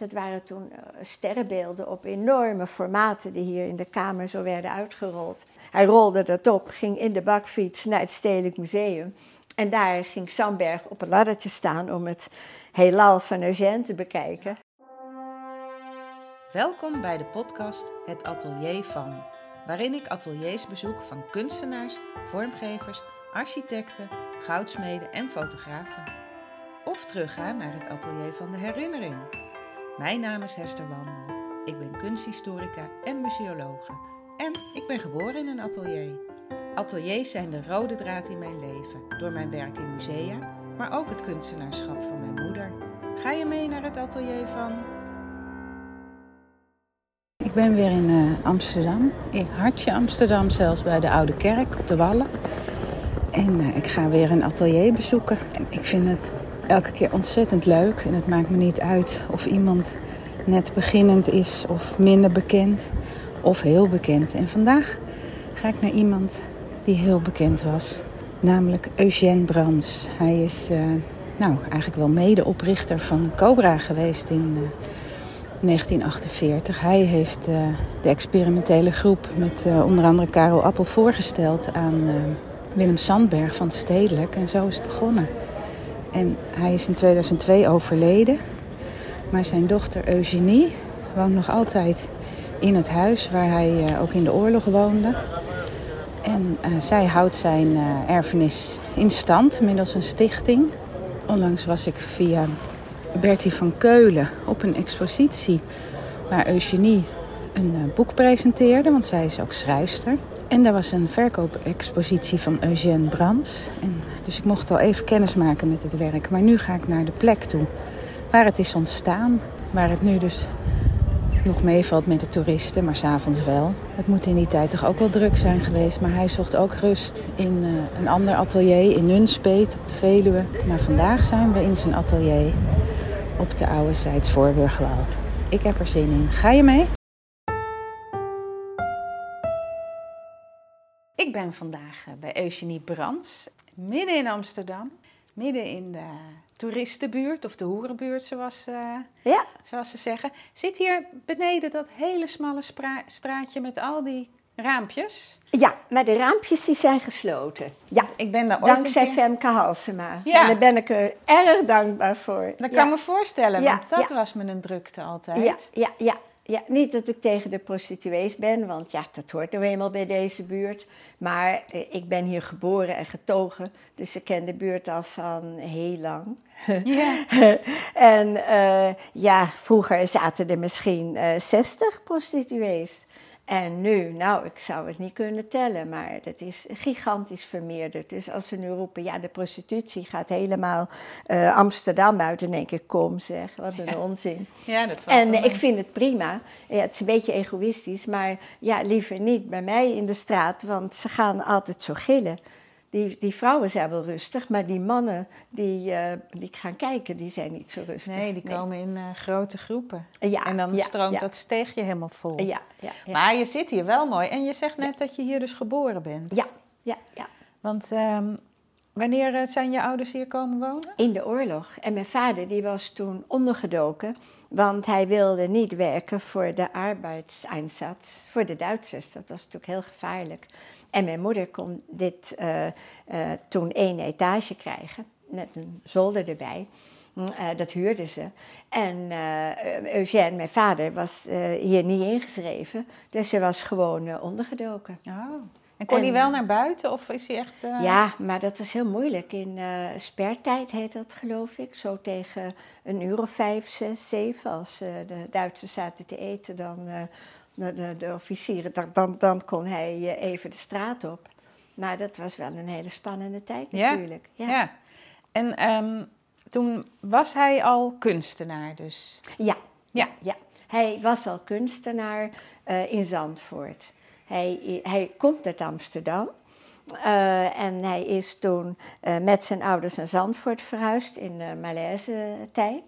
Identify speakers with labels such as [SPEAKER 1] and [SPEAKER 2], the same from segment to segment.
[SPEAKER 1] Dat waren toen eh, sterrenbeelden op enorme formaten die hier in de kamer zo werden uitgerold. Hij rolde dat op, ging in de bakfiets naar het Stedelijk Museum. En daar ging Samberg op een laddertje staan om het heelal van Eugène te bekijken.
[SPEAKER 2] Welkom bij de podcast Het Atelier van, waarin ik ateliers bezoek van kunstenaars, vormgevers, architecten, goudsmeden en fotografen. Of terugga naar het atelier van de herinnering. Mijn naam is Hester Wandel. Ik ben kunsthistorica en museologe. En ik ben geboren in een atelier. Ateliers zijn de rode draad in mijn leven, door mijn werk in musea, maar ook het kunstenaarschap van mijn moeder. Ga je mee naar het atelier van ik ben weer in uh, Amsterdam, in hartje Amsterdam, zelfs bij de Oude Kerk op de Wallen. En uh, ik ga weer een atelier bezoeken. En ik vind het elke keer ontzettend leuk. En het maakt me niet uit of iemand net beginnend is of minder bekend of heel bekend. En vandaag ga ik naar iemand die heel bekend was, namelijk Eugène Brands. Hij is uh, nou, eigenlijk wel medeoprichter van Cobra geweest in 1948. Hij heeft uh, de experimentele groep met onder andere Karel Appel voorgesteld aan Willem Sandberg van Stedelijk. En zo is het begonnen. En hij is in 2002 overleden. Maar zijn dochter Eugenie woont nog altijd in het huis waar hij ook in de oorlog woonde. En zij houdt zijn erfenis in stand middels een stichting. Onlangs was ik via Bertie van Keulen op een expositie waar Eugenie een eh, boek presenteerde, want zij is ook schrijfster. En daar was een verkoopexpositie van Eugène Brands. En dus ik mocht al even kennis maken met het werk. Maar nu ga ik naar de plek toe waar het is ontstaan. Waar het nu dus nog meevalt met de toeristen, maar s'avonds wel. Het moet in die tijd toch ook wel druk zijn geweest. Maar hij zocht ook rust in uh, een ander atelier in Nunspeet op de Veluwe. Maar vandaag zijn we in zijn atelier op de oude Zijds Voorburgwal. Ik heb er zin in. Ga je mee? Ik ben vandaag eh, bij Eugenie Brands, midden in Amsterdam. Midden in de toeristenbuurt, of de hoerenbuurt zoals, uh, ja. zoals ze zeggen. Zit hier beneden dat hele smalle straatje met al die raampjes?
[SPEAKER 1] Ja, maar de raampjes die zijn gesloten. Ja,
[SPEAKER 2] ik ben daar ooit
[SPEAKER 1] dankzij keer... Femke Halsema. Ja. En daar ben ik er erg dankbaar voor.
[SPEAKER 2] Dat kan me voorstellen, want dat was me een drukte altijd.
[SPEAKER 1] Ja, ja, ja. Ja, niet dat ik tegen de prostituees ben, want ja, dat hoort nou eenmaal bij deze buurt. Maar eh, ik ben hier geboren en getogen, dus ik ken de buurt al van heel lang. Ja. en uh, ja, vroeger zaten er misschien uh, eh, 60 prostituees. En nu, nou, ik zou het niet kunnen tellen, maar dat is gigantisch vermeerderd. Dus als ze nu roepen, ja, de prostitutie gaat helemaal uh, Amsterdam uit, dan denk ik, kom zeg, wat een onzin. Ja, dat valt En ik vind het prima. Ja, het is een beetje egoïstisch, maar ja, liever niet bij mij in de straat, want ze gaan altijd zo gillen die, die vrouwen zijn wel rustig, maar die mannen die, uh, die gaan kijken, die zijn niet zo rustig.
[SPEAKER 2] Nee, die komen in uh, grote groepen. Ja, en dan stroomt dat steegje helemaal vol. Ja, ja, Maar je zit hier wel mooi. En je zegt net dat je hier dus geboren bent.
[SPEAKER 1] Ja, ja, ja.
[SPEAKER 2] Want um, wanneer eh, zijn je ouders hier komen wonen?
[SPEAKER 1] In de oorlog. En mijn vader die was toen ondergedoken, want hij wilde niet werken voor de arbeidseinsatz, voor de Duitsers. Dat was natuurlijk heel gevaarlijk. En mijn moeder kon dit uh, uh, toen één etage krijgen, met een zolder erbij. Uh, dat huurden ze. En Eugène, mijn vader, was hier niet ingeschreven. Dus hij was gewoon ondergedoken.
[SPEAKER 2] Oh. En kon hij wel naar buiten of is hij echt...
[SPEAKER 1] Ja, maar dat was heel moeilijk. In spertijd heet dat, geloof ik. Zo tegen een uur of vijf, zes, zeven. Als de Duitsers zaten te eten, dan de, de, officieren, dan, dan kon hij eh, even de straat op. Maar dat was wel een hele spannende tijd natuurlijk. Ja. ja.
[SPEAKER 2] En ehm, toen was hij al kunstenaar dus?
[SPEAKER 1] Ja, ja. ja. Hij was al kunstenaar uh, in Zandvoort. Hij, hij komt uit Amsterdam. Uh, en hij is toen uh, met zijn ouders naar Zandvoort verhuisd in de Malaise-tijd.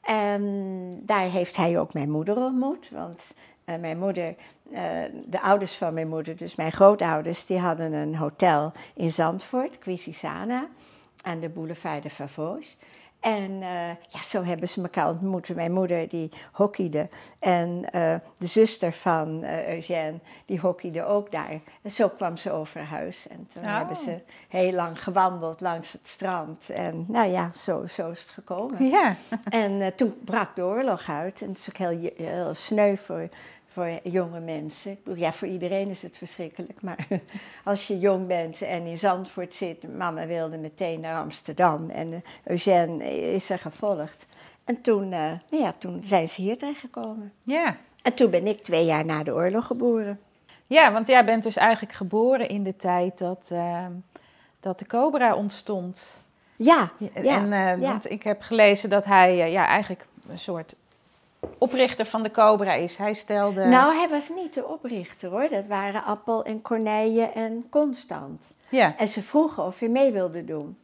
[SPEAKER 1] En daar heeft hij ook mijn moeder ontmoet, want uh, mijn moeder, uh, de ouders van mijn moeder, dus mijn grootouders, die hadden een hotel in Zandvoort, Quisisana, aan de boulevard de Favos. En uh, ja, zo hebben ze elkaar ontmoet. Mijn moeder die hockeyde en uh, de zuster van uh, Eugène die hockeyde ook daar. En zo kwam ze over huis. En toen
[SPEAKER 2] Oh.
[SPEAKER 1] hebben ze heel lang gewandeld langs het strand. En nou ja, zo, zo is het gekomen.
[SPEAKER 2] Ja.
[SPEAKER 1] En toen brak de oorlog uit. En het is ook heel, heel sneu voor, voor jonge mensen. Ja, voor iedereen is het verschrikkelijk. Maar als je jong bent en in Zandvoort zit... Mama wilde meteen naar Amsterdam. En uh, Eugène is er gevolgd. En toen, uh, nou ja, toen zijn ze hier terechtgekomen.
[SPEAKER 2] Ja.
[SPEAKER 1] En toen ben ik twee jaar na de oorlog geboren.
[SPEAKER 2] Ja, want jij bent dus eigenlijk geboren in de tijd dat, uh, dat de Cobra ontstond.
[SPEAKER 1] Ja, ja,
[SPEAKER 2] en, uh,
[SPEAKER 1] ja.
[SPEAKER 2] Want ik heb gelezen dat hij uh, ja, eigenlijk een soort oprichter van de Cobra is. Hij stelde...
[SPEAKER 1] Nou, hij was niet de oprichter hoor. Dat waren Appel en Corneille en Constant.
[SPEAKER 2] Ja.
[SPEAKER 1] En ze vroegen of hij mee wilde doen.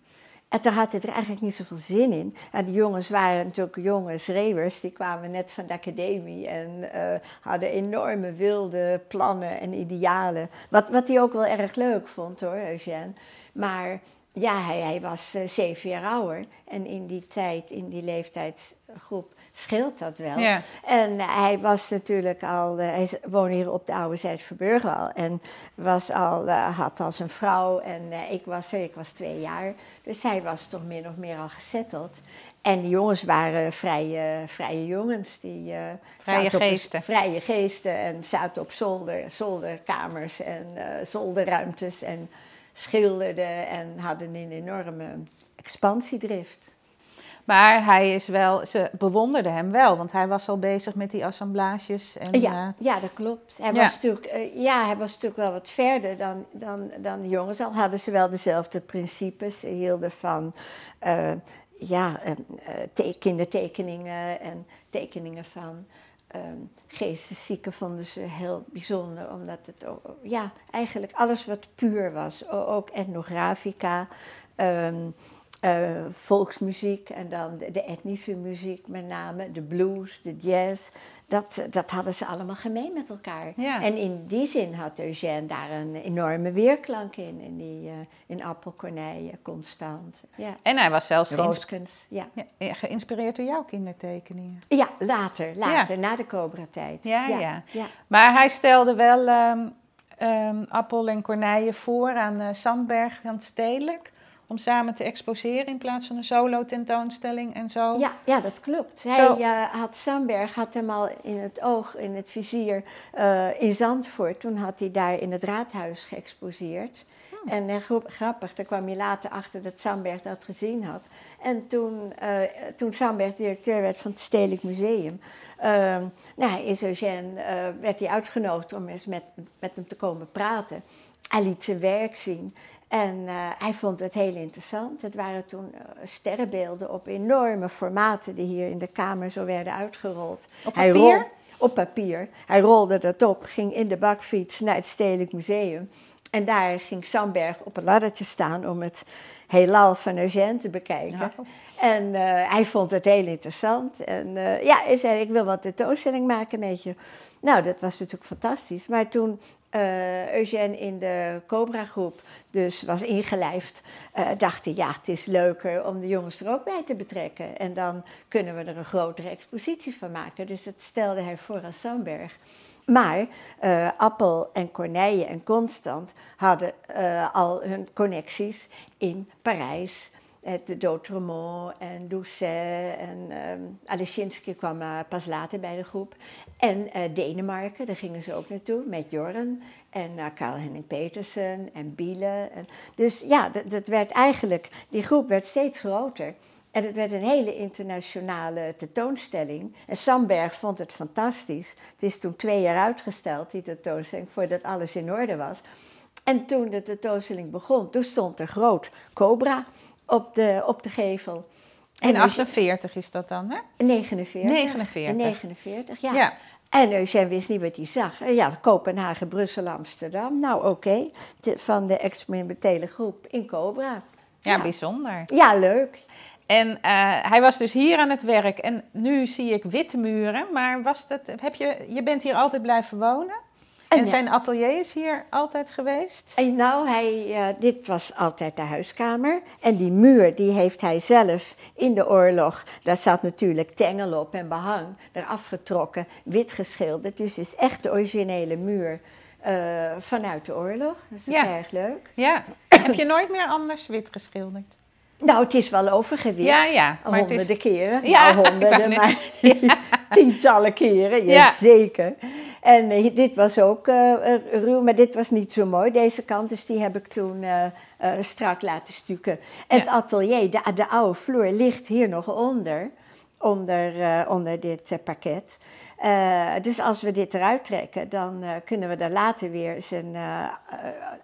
[SPEAKER 1] En toen had hij er eigenlijk niet zoveel zin in. En die jongens waren natuurlijk jonge schreeuwers. Die kwamen net van de academie en uh, hadden enorme wilde plannen en idealen. Wat, wat hij ook wel erg leuk vond hoor, Eugène. Maar ja, hij, hij was uh, zeven jaar ouder. En in die tijd, in die leeftijdsgroep, scheelt dat wel.
[SPEAKER 2] Ja.
[SPEAKER 1] En hij was natuurlijk al, uh, hij woonde hier op de oude Zuidverburg al. En was al, uh, had al zijn vrouw en uh, ik, was, ik was twee jaar. Dus hij was toch min of meer al gezetteld. En die jongens waren vrije, vrije jongens. Die,
[SPEAKER 2] vrije geesten.
[SPEAKER 1] Op, vrije geesten en zaten op zolder, zolderkamers en zolderruimtes. En schilderden en hadden een enorme expansiedrift.
[SPEAKER 2] Maar hij is wel, ze bewonderden hem wel, want hij was al bezig met die assemblages. En,
[SPEAKER 1] ja,
[SPEAKER 2] uh,
[SPEAKER 1] ja, dat klopt. Hij,
[SPEAKER 2] ja.
[SPEAKER 1] Was natuurlijk, uh, ja, hij was natuurlijk wel wat verder dan, dan, dan de jongens. Al hadden ze wel dezelfde principes. Ze hielden van uh, ja, te kindertekeningen en tekeningen van um, geesteszieken vonden ze heel bijzonder. Omdat het ook, ja, eigenlijk alles wat puur was. Ook etnografica. Um, uh, volksmuziek en dan de, de, etnische muziek met name, de blues, de jazz. Dat, dat hadden ze allemaal gemeen met elkaar.
[SPEAKER 2] Ja.
[SPEAKER 1] En in die zin had Eugène daar een enorme weerklank in. In, die, uh, in Appelkorneille, Constant. Ja.
[SPEAKER 2] En hij was zelfs
[SPEAKER 1] Rooskens, ja.
[SPEAKER 2] ja. geïnspireerd door jouw kindertekeningen.
[SPEAKER 1] Ja, later, later, na de Cobra-tijd.
[SPEAKER 2] Ja, ja, Maar hij stelde wel um, um, Appel en Corneille voor aan uh, Sandberg aan het Stedelijk om samen te exposeren in plaats van een solo-tentoonstelling en zo.
[SPEAKER 1] Ja, ja dat klopt. Hij uh, had Sandberg had hem al in het oog, in het vizier uh, in Zandvoort. Toen had hij daar in het raadhuis geëxposeerd. Hmm. En uh, grappig, daar kwam je later achter dat Sandberg dat gezien had. En toen, toen Sandberg directeur werd van het Stedelijk Museum, nou, is Eugène, werd hij uitgenodigd om eens met, met hem te komen praten. Hij liet zijn werk zien. En uh, hij vond het heel interessant. Het waren toen uh, sterrenbeelden op enorme formaten die hier in de kamer zo werden uitgerold.
[SPEAKER 2] Op
[SPEAKER 1] hij
[SPEAKER 2] papier?
[SPEAKER 1] Rol, op papier. Hij rolde dat op, ging in de bakfiets naar het Stedelijk Museum. En daar ging Sandberg op een laddertje staan om het heelal van Eugène te bekijken.
[SPEAKER 2] Ja.
[SPEAKER 1] En uh, hij vond het heel interessant. En ja, hij zei, ik wil wat tentoonstelling maken met je. Nou, dat was natuurlijk fantastisch. Maar toen uh, Eugène in de Cobra-groep dus was ingelijfd, uh, dacht hij, ja, het is leuker om de jongens er ook bij te betrekken. En dan kunnen we er een grotere expositie van maken. Dus dat stelde hij voor als Sandberg. Maar uh, Appel en Corneille en Constant hadden al hun connecties in Parijs. De Dautremont en Doucet en um, kwam uh, pas later bij de groep. En uh, Denemarken, daar gingen ze ook naartoe met Jorren en uh, Karl-Henning Petersen en Biele. Dus ja, dat, dat werd eigenlijk, die groep werd steeds groter. En het werd een hele internationale tentoonstelling. En Samberg vond het fantastisch. Het is toen twee jaar uitgesteld, die tentoonstelling, voordat alles in orde was. En toen de tentoonstelling begon, toen stond er groot Cobra op de, op de gevel.
[SPEAKER 2] In 48 is dat dan, hè?
[SPEAKER 1] 49.
[SPEAKER 2] 49.
[SPEAKER 1] 49, ja.
[SPEAKER 2] ja.
[SPEAKER 1] En Eugène wist niet wat hij zag. Ja, Kopenhagen, Brussel, Amsterdam. Nou, oké. Okay. Van de experimentele groep in Cobra.
[SPEAKER 2] Ja, ja. bijzonder.
[SPEAKER 1] Ja, leuk.
[SPEAKER 2] En uh, hij was dus hier aan het werk. En nu zie ik witte muren. Maar was dat, heb je, je bent hier altijd blijven wonen? En zijn atelier is hier altijd geweest?
[SPEAKER 1] En nou, hij, uh, dit was altijd de huiskamer. En die muur, die heeft hij zelf in de oorlog. Daar zat natuurlijk tengel op en behang. Eraf getrokken, wit geschilderd. Dus het is echt de originele muur uh, vanuit de oorlog. Dat is ja. erg leuk.
[SPEAKER 2] Ja. Heb je nooit meer anders wit geschilderd?
[SPEAKER 1] Nou, het is wel overgewicht.
[SPEAKER 2] Ja, ja.
[SPEAKER 1] Maar honderden is... keren. Ja, nou, honderden, maar tientallen keren. Ja, zeker. En uh, dit was ook uh, ruw, maar dit was niet zo mooi, deze kant. Dus die heb ik toen uh, strak laten stukken. En het atelier, de, de oude vloer, ligt hier nog onder. Onder, onder dit pakket. dus als we dit eruit trekken, dan kunnen we daar later weer zijn,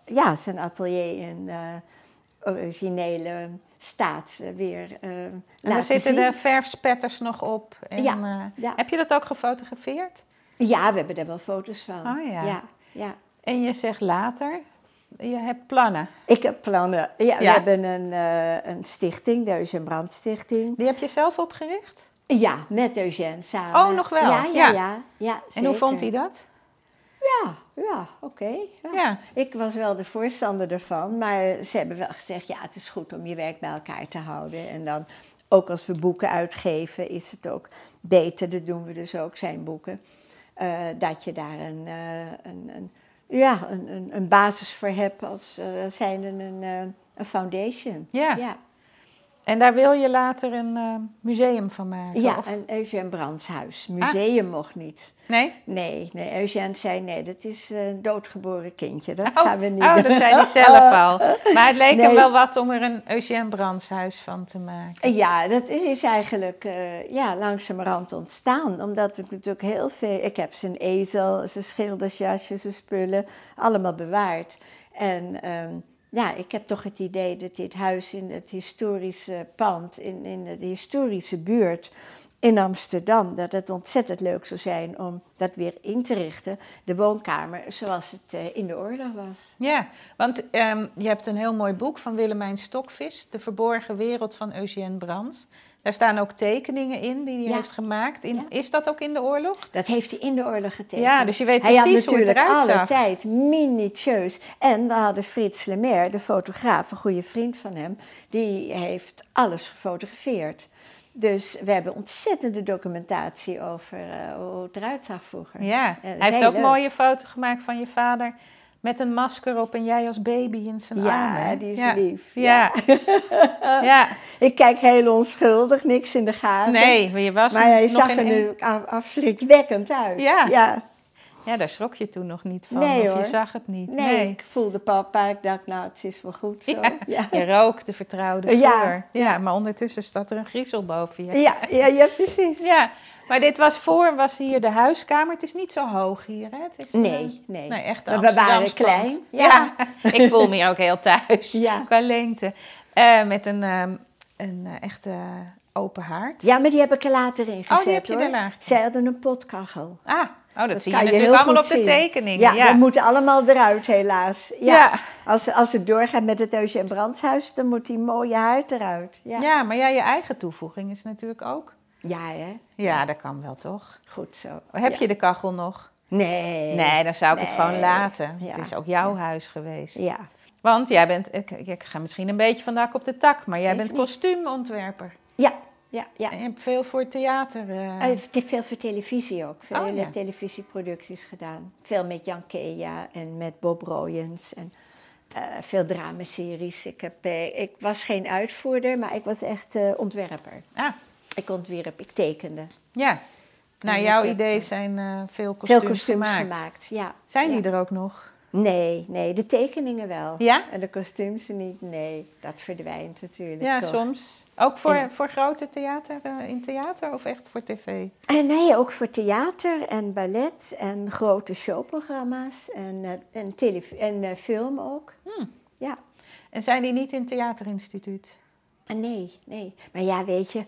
[SPEAKER 1] ja, zijn atelier in originele staat weer uh,
[SPEAKER 2] en laten zitten de verfspetters nog op. En, ja, ja, Heb je dat ook gefotografeerd?
[SPEAKER 1] Ja, we hebben er wel foto's van.
[SPEAKER 2] Oh ja. ja, ja. En je zegt later, je hebt plannen.
[SPEAKER 1] Ik heb plannen. Ja, we hebben een, uh, een stichting, de Eugène Brand Stichting.
[SPEAKER 2] Die heb je zelf opgericht?
[SPEAKER 1] Ja, met Eugène samen.
[SPEAKER 2] Oh, nog wel?
[SPEAKER 1] Ja, ja, ja. ja,
[SPEAKER 2] en hoe vond hij dat?
[SPEAKER 1] Ja, ja, oké. ja. Ik was wel de voorstander ervan, maar ze hebben wel gezegd, ja, het is goed om je werk bij elkaar te houden. En dan, ook als we boeken uitgeven, is het ook beter, dat doen we dus ook, zijn boeken, uh, dat je daar een, uh, een, een, ja, een, een, een, basis voor hebt als uh, zijnde een, een foundation.
[SPEAKER 2] Ja. ja. En daar wil je later een uh, museum van maken?
[SPEAKER 1] Ja, of? een Eugène Brandshuis. Museum ah. mocht niet.
[SPEAKER 2] Nee?
[SPEAKER 1] Nee, nee. Eugène zei nee, dat is een doodgeboren kindje. Dat
[SPEAKER 2] oh,
[SPEAKER 1] gaan we niet
[SPEAKER 2] oh,
[SPEAKER 1] doen.
[SPEAKER 2] dat zei hij zelf al. Maar het leek nee. hem wel wat om er een Eugène Brandshuis van te maken.
[SPEAKER 1] Ja, dat is eigenlijk uh, ja, langzamerhand ontstaan. Omdat ik natuurlijk heel veel... Ik heb zijn ezel, zijn schildersjasje, zijn spullen, allemaal bewaard. En... Um, ja, ik heb toch het idee dat dit huis in het historische pand, in, in de historische buurt in Amsterdam, dat het ontzettend leuk zou zijn om dat weer in te richten. De woonkamer zoals het uh, in de oorlog was.
[SPEAKER 2] Ja, want um, je hebt een heel mooi boek van Willemijn Stokvis, De Verborgen Wereld van Eugène Brands. Daar staan ook tekeningen in die hij heeft gemaakt. In, ja. Is dat ook in de oorlog?
[SPEAKER 1] Dat heeft hij in de oorlog getekend.
[SPEAKER 2] Ja, dus je weet hij precies hoe het eruit
[SPEAKER 1] zag. Hij had natuurlijk alle tijd minutieus. En we hadden Frits Lemaire, de fotograaf, een goede vriend van hem, die heeft alles gefotografeerd. Dus we hebben ontzettende documentatie over uh, hoe het eruit zag vroeger.
[SPEAKER 2] Ja, hij heeft ook leuk. mooie foto's gemaakt van je vader met een masker op en jij als baby in zijn
[SPEAKER 1] ja,
[SPEAKER 2] armen.
[SPEAKER 1] Ja, die is
[SPEAKER 2] ja.
[SPEAKER 1] lief.
[SPEAKER 2] Ja. Ja. ja.
[SPEAKER 1] Ik kijk heel onschuldig, niks in de gaten.
[SPEAKER 2] Nee, maar je was
[SPEAKER 1] Maar hij
[SPEAKER 2] nog
[SPEAKER 1] zag er nu afschrikwekkend uit.
[SPEAKER 2] Ja.
[SPEAKER 1] ja.
[SPEAKER 2] Ja, daar schrok je toen nog niet van.
[SPEAKER 1] Nee,
[SPEAKER 2] of
[SPEAKER 1] hoor.
[SPEAKER 2] je zag het niet.
[SPEAKER 1] Nee,
[SPEAKER 2] Nee,
[SPEAKER 1] ik voelde papa. Ik dacht, nou, het is wel goed zo.
[SPEAKER 2] Ja.
[SPEAKER 1] Ja,
[SPEAKER 2] Je rook de vertrouwde
[SPEAKER 1] Ja.
[SPEAKER 2] geur. Ja, maar ondertussen staat er een griezel boven je.
[SPEAKER 1] ja, ja, ja, precies.
[SPEAKER 2] Ja, maar dit was voor, was hier de huiskamer. Het is niet zo hoog hier, hè? Het is, eh,
[SPEAKER 1] Nee, nee.
[SPEAKER 2] Nee, echt
[SPEAKER 1] we waren klein.
[SPEAKER 2] Ja. ik voel me ook heel thuis
[SPEAKER 1] Ja.
[SPEAKER 2] qua lengte. Eh, met een, ehm, een eh, echte open haard.
[SPEAKER 1] Ja, maar die heb ik er later in gezet,
[SPEAKER 2] Oh, die heb je
[SPEAKER 1] hoor.
[SPEAKER 2] er later.
[SPEAKER 1] Zij hadden een potkachel.
[SPEAKER 2] Ah, oh, dat, zie je natuurlijk allemaal op de
[SPEAKER 1] zien.
[SPEAKER 2] tekeningen.
[SPEAKER 1] Ja,
[SPEAKER 2] Ja,
[SPEAKER 1] we moeten allemaal eruit, helaas. Ja.
[SPEAKER 2] Ja.
[SPEAKER 1] Als, als het doorgaat met het Eugène Brandshuis, dan moet die mooie huid eruit. Ja,
[SPEAKER 2] Ja, maar ja, je eigen toevoeging is natuurlijk ook.
[SPEAKER 1] Ja hè?
[SPEAKER 2] Ja, dat kan wel toch?
[SPEAKER 1] Goed zo.
[SPEAKER 2] Heb
[SPEAKER 1] Ja.
[SPEAKER 2] je de kachel nog?
[SPEAKER 1] Nee.
[SPEAKER 2] Nee, dan zou ik het gewoon laten.
[SPEAKER 1] Ja.
[SPEAKER 2] Het is ook jouw huis geweest.
[SPEAKER 1] Ja.
[SPEAKER 2] Want jij bent, ik, ik ga misschien een beetje van de hak op de tak, maar jij bent
[SPEAKER 1] niet.
[SPEAKER 2] kostuumontwerper.
[SPEAKER 1] Ja, ja, ja.
[SPEAKER 2] En je hebt veel voor theater.
[SPEAKER 1] Hij heeft veel voor televisie ook. Veel
[SPEAKER 2] Oh, ja.
[SPEAKER 1] televisieproducties gedaan. Veel met Jan Kea en met Bob Royens. En eh, veel dramaseries. Ik, heb, eh, ik was geen uitvoerder, maar ik was echt ontwerper.
[SPEAKER 2] Ah,
[SPEAKER 1] Ik ontwierp, ik tekende.
[SPEAKER 2] ja. Nou,
[SPEAKER 1] En
[SPEAKER 2] jouw
[SPEAKER 1] heb,
[SPEAKER 2] idee
[SPEAKER 1] eh,
[SPEAKER 2] zijn eh, veel kostuums,
[SPEAKER 1] Veel kostuums
[SPEAKER 2] gemaakt.
[SPEAKER 1] gemaakt. ja.
[SPEAKER 2] Zijn
[SPEAKER 1] Ja.
[SPEAKER 2] die er ook nog?
[SPEAKER 1] Nee, nee, de tekeningen wel.
[SPEAKER 2] Ja?
[SPEAKER 1] En de kostuums niet. Nee, dat verdwijnt natuurlijk
[SPEAKER 2] Ja,
[SPEAKER 1] toch.
[SPEAKER 2] soms. Ook voor, voor grote theater, eh, in theater of echt voor tv?
[SPEAKER 1] En nee, ook voor theater en ballet en grote showprogramma's en, eh, en, en eh, film ook.
[SPEAKER 2] Hmm.
[SPEAKER 1] Ja.
[SPEAKER 2] En zijn die niet in het theaterinstituut?
[SPEAKER 1] Ah, Nee, nee. Maar ja, weet je,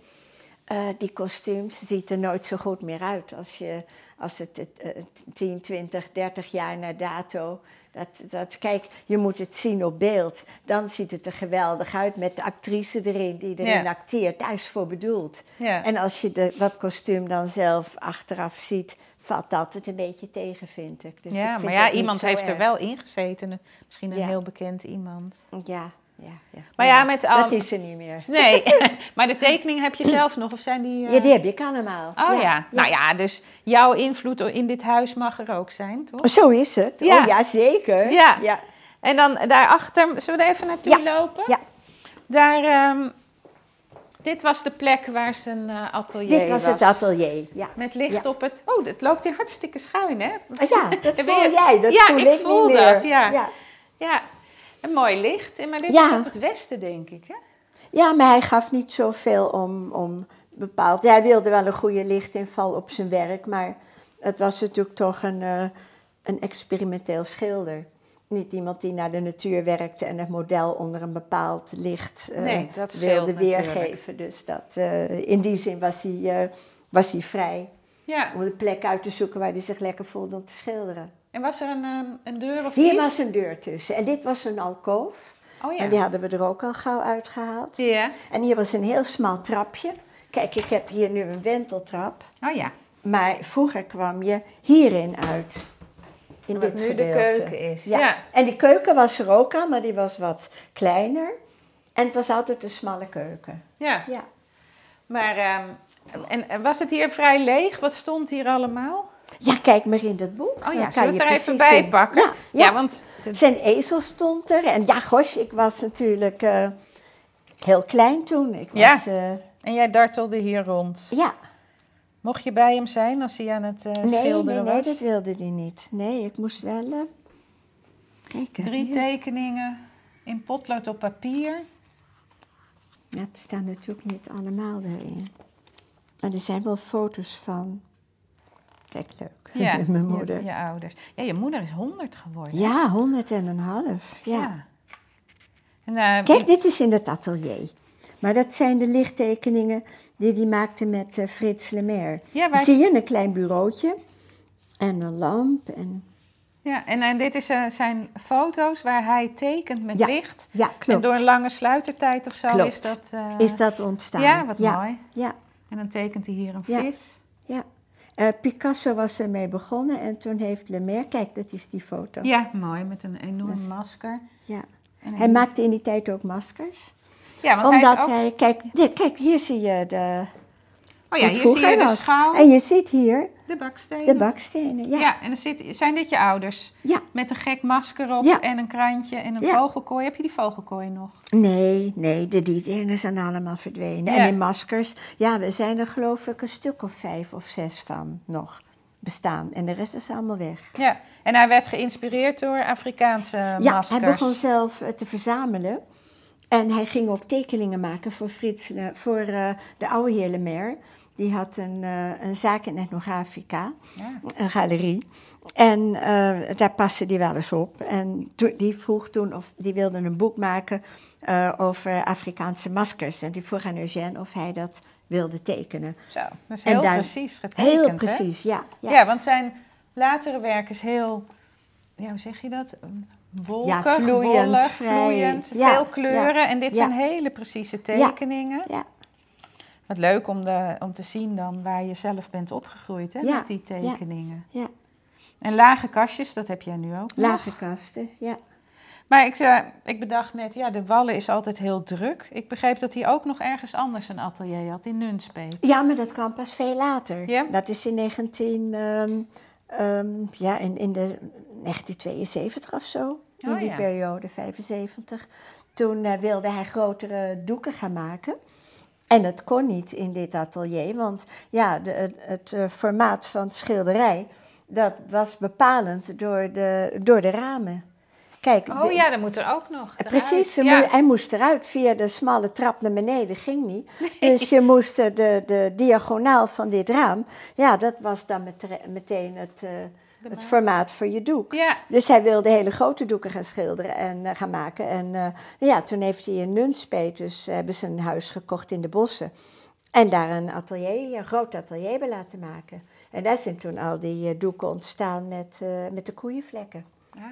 [SPEAKER 1] eh, die kostuums ziet er nooit zo goed meer uit als, je, als het uh, 10, 20, 30 jaar na dato. Dat, dat, kijk, je moet het zien op beeld. Dan ziet het er geweldig uit met de actrice erin die erin
[SPEAKER 2] Ja.
[SPEAKER 1] acteert. Daar is het voor bedoeld.
[SPEAKER 2] Ja.
[SPEAKER 1] En als je de, dat kostuum dan zelf achteraf ziet, valt dat het een beetje tegen, vind ik. Dus ik
[SPEAKER 2] ja,
[SPEAKER 1] vind
[SPEAKER 2] maar ja, iemand heeft er wel in gezeten. Misschien een
[SPEAKER 1] Ja.
[SPEAKER 2] heel bekend iemand.
[SPEAKER 1] Ja, ja, ja.
[SPEAKER 2] Maar ja, met
[SPEAKER 1] dat
[SPEAKER 2] al-
[SPEAKER 1] is er niet meer.
[SPEAKER 2] Nee, maar de tekening heb je zelf nog? Of zijn die... eh,
[SPEAKER 1] Ja, die heb ik allemaal.
[SPEAKER 2] Oh ja. nou ja, dus jouw invloed in dit huis mag er ook zijn, toch?
[SPEAKER 1] Zo is het.
[SPEAKER 2] Ja.
[SPEAKER 1] Oh ja, zeker.
[SPEAKER 2] Ja.
[SPEAKER 1] ja.
[SPEAKER 2] En dan daarachter, zullen we er even naartoe lopen?
[SPEAKER 1] Ja.
[SPEAKER 2] Daar, ehm, dit was de plek waar zijn eh, atelier
[SPEAKER 1] Dit was het atelier. Ja.
[SPEAKER 2] Met licht op het... Oh, het loopt hier hartstikke schuin, hè?
[SPEAKER 1] Ja, dat voel
[SPEAKER 2] je-
[SPEAKER 1] jij. Dat
[SPEAKER 2] Ja,
[SPEAKER 1] voel
[SPEAKER 2] ik
[SPEAKER 1] ik,
[SPEAKER 2] voel
[SPEAKER 1] niet
[SPEAKER 2] dat,
[SPEAKER 1] meer.
[SPEAKER 2] ja.
[SPEAKER 1] Ja,
[SPEAKER 2] een mooi licht. Maar dit
[SPEAKER 1] Ja.
[SPEAKER 2] is op het westen, denk ik, hè?
[SPEAKER 1] Ja, maar hij gaf niet zoveel om, om bepaald. Hij wilde wel een goede lichtinval op zijn werk, maar het was natuurlijk toch een, eh, een experimenteel schilder. Niet iemand die naar de natuur werkte en het model onder een bepaald licht eh,
[SPEAKER 2] Nee,
[SPEAKER 1] wilde weergeven. Dus dat, eh, in die zin was hij, was hij vrij
[SPEAKER 2] Ja.
[SPEAKER 1] om de plek uit te zoeken waar hij zich lekker voelde om te schilderen.
[SPEAKER 2] En was er een, ehm, een deur of
[SPEAKER 1] Hier
[SPEAKER 2] iets?
[SPEAKER 1] was een deur tussen en dit was een alkoof.
[SPEAKER 2] Oh ja.
[SPEAKER 1] En die hadden we er ook al gauw uitgehaald.
[SPEAKER 2] Ja.
[SPEAKER 1] En hier was een heel smal trapje. Kijk, ik heb hier nu een wenteltrap.
[SPEAKER 2] Oh ja.
[SPEAKER 1] Maar vroeger kwam je hierin uit. In
[SPEAKER 2] Wat
[SPEAKER 1] dit
[SPEAKER 2] nu de
[SPEAKER 1] gedeelte.
[SPEAKER 2] keuken is,
[SPEAKER 1] Ja.
[SPEAKER 2] ja.
[SPEAKER 1] En die keuken was er ook al, maar die was wat kleiner. En het was altijd een smalle keuken.
[SPEAKER 2] Ja.
[SPEAKER 1] Ja.
[SPEAKER 2] Maar, ehm, en, en was het hier vrij leeg? Wat stond hier allemaal?
[SPEAKER 1] Ja, kijk maar in dat boek.
[SPEAKER 2] Oh ja, zullen we het er even bij pakken?
[SPEAKER 1] Ja, ja.
[SPEAKER 2] want... de-
[SPEAKER 1] Zijn ezel stond er. En ja, gosh, ik was natuurlijk eh, heel klein toen. Ik
[SPEAKER 2] Ja.
[SPEAKER 1] was, eh,
[SPEAKER 2] En jij dartelde hier rond.
[SPEAKER 1] ja.
[SPEAKER 2] Mocht je bij hem zijn als hij aan het eh,
[SPEAKER 1] Nee, nee,
[SPEAKER 2] schilderen
[SPEAKER 1] nee,
[SPEAKER 2] was?
[SPEAKER 1] dat wilde hij niet. Nee, ik moest wel... kijken.
[SPEAKER 2] Drie
[SPEAKER 1] hier.
[SPEAKER 2] tekeningen in potlood op papier.
[SPEAKER 1] Ja, het staan natuurlijk niet allemaal erin. En er zijn wel foto's van. Kijk, leuk.
[SPEAKER 2] Ja,
[SPEAKER 1] Mijn
[SPEAKER 2] je-
[SPEAKER 1] moeder.
[SPEAKER 2] Je,
[SPEAKER 1] Ja,
[SPEAKER 2] ouders. Ja, je moeder is honderd geworden.
[SPEAKER 1] honderd en een half. Ja.
[SPEAKER 2] En, eh,
[SPEAKER 1] Kijk, dit is in het atelier. Maar dat zijn de lichttekeningen die hij maakte met eh, Frits Lemaire.
[SPEAKER 2] Ja, waar-
[SPEAKER 1] Zie je een klein bureautje en een lamp. En...
[SPEAKER 2] ja, en, en dit is, eh, zijn foto's waar hij tekent met
[SPEAKER 1] Ja,
[SPEAKER 2] licht.
[SPEAKER 1] Ja,
[SPEAKER 2] En
[SPEAKER 1] klopt.
[SPEAKER 2] door een lange sluitertijd of zo
[SPEAKER 1] Klopt.
[SPEAKER 2] is dat... eh,
[SPEAKER 1] Is dat ontstaan?
[SPEAKER 2] Ja, wat
[SPEAKER 1] ja,
[SPEAKER 2] mooi.
[SPEAKER 1] Ja,
[SPEAKER 2] En dan tekent hij hier een
[SPEAKER 1] Ja.
[SPEAKER 2] vis.
[SPEAKER 1] ja. Eh, Picasso was ermee begonnen en toen heeft Lemaire... Kijk, dat is die foto.
[SPEAKER 2] Ja, mooi, met een enorm
[SPEAKER 1] Dus-
[SPEAKER 2] masker.
[SPEAKER 1] Ja. Hij maakte in die tijd ook maskers.
[SPEAKER 2] Ja, want
[SPEAKER 1] Omdat
[SPEAKER 2] hij is ook...
[SPEAKER 1] hij, kijk, kijk, hier zie je de.
[SPEAKER 2] Oh ja, hier zie je de schouw,
[SPEAKER 1] En je ziet hier
[SPEAKER 2] de bakstenen.
[SPEAKER 1] de bakstenen. Ja,
[SPEAKER 2] Ja, en er zit, zijn dit je ouders?
[SPEAKER 1] ja.
[SPEAKER 2] Met een gek masker op
[SPEAKER 1] Ja.
[SPEAKER 2] en een krantje en een
[SPEAKER 1] Ja.
[SPEAKER 2] vogelkooi. Heb je die vogelkooi nog?
[SPEAKER 1] Nee, nee, de die dingen zijn allemaal verdwenen.
[SPEAKER 2] Ja.
[SPEAKER 1] En in maskers, ja, we zijn er geloof ik een stuk of vijf of zes van nog bestaan. En de rest is allemaal weg.
[SPEAKER 2] Ja, en hij werd geïnspireerd door Afrikaanse
[SPEAKER 1] Ja,
[SPEAKER 2] maskers.
[SPEAKER 1] hij begon zelf eh, te verzamelen. En hij ging ook tekeningen maken voor, Frits, Le- voor eh, de oude heer Lemaire. Die had een, eh, een zaak in Etnografica.
[SPEAKER 2] Ja.
[SPEAKER 1] een galerie. En eh, daar paste die wel eens op. En die vroeg toen, of die wilde een boek maken eh, over Afrikaanse maskers. En die vroeg aan Eugène of hij dat wilde tekenen.
[SPEAKER 2] Zo, dat is
[SPEAKER 1] En
[SPEAKER 2] heel
[SPEAKER 1] daar-
[SPEAKER 2] precies getekend,
[SPEAKER 1] Heel
[SPEAKER 2] hè?
[SPEAKER 1] precies, ja.
[SPEAKER 2] Ja.
[SPEAKER 1] ja.
[SPEAKER 2] want zijn latere werk is heel, ja, hoe zeg je dat? Wolken,
[SPEAKER 1] Ja, vloeiend, vrij.
[SPEAKER 2] vloeiend, veel kleuren. En dit zijn hele precieze tekeningen.
[SPEAKER 1] ja.
[SPEAKER 2] Wat leuk om, de, om te zien dan waar je zelf bent opgegroeid, hè,
[SPEAKER 1] Ja,
[SPEAKER 2] met die tekeningen.
[SPEAKER 1] ja.
[SPEAKER 2] En lage kastjes, dat heb jij nu ook nog.
[SPEAKER 1] Lage kasten, ja.
[SPEAKER 2] Maar ik, zei, ik bedacht net, ja, de Wallen is altijd heel druk. Ik begreep dat hij ook nog ergens anders een atelier had, in Nunspeet.
[SPEAKER 1] Ja, maar dat kwam pas veel later.
[SPEAKER 2] Ja?
[SPEAKER 1] Dat is in 19, ehm, ehm, ja, in, in de 1972 of zo. In
[SPEAKER 2] Oh,
[SPEAKER 1] die
[SPEAKER 2] ja.
[SPEAKER 1] periode, 75. Toen eh, wilde hij grotere doeken gaan maken. En dat kon niet in dit atelier, want ja, de, het, het, eh, formaat van het schilderij, dat was bepalend door de, door de ramen. Kijk,
[SPEAKER 2] Oh
[SPEAKER 1] de-
[SPEAKER 2] ja, dat moet er ook nog.
[SPEAKER 1] Eh,
[SPEAKER 2] eruit.
[SPEAKER 1] Precies,
[SPEAKER 2] ja.
[SPEAKER 1] hij moest eruit via de smalle trap naar beneden, ging niet. Dus je moest eh, de, de diagonaal van dit raam, ja, dat was dan meteen het, eh, het
[SPEAKER 2] maat.
[SPEAKER 1] formaat voor je doek.
[SPEAKER 2] Ja,
[SPEAKER 1] Dus hij wilde hele grote doeken gaan schilderen en eh, gaan maken. En eh, ja, toen heeft hij in Nunspeet, dus hebben ze een huis gekocht in de bossen. En daar een atelier, een groot atelier hebben laten maken. En daar zijn toen al die uh, doeken ontstaan met, met de koeienvlekken.
[SPEAKER 2] Ah.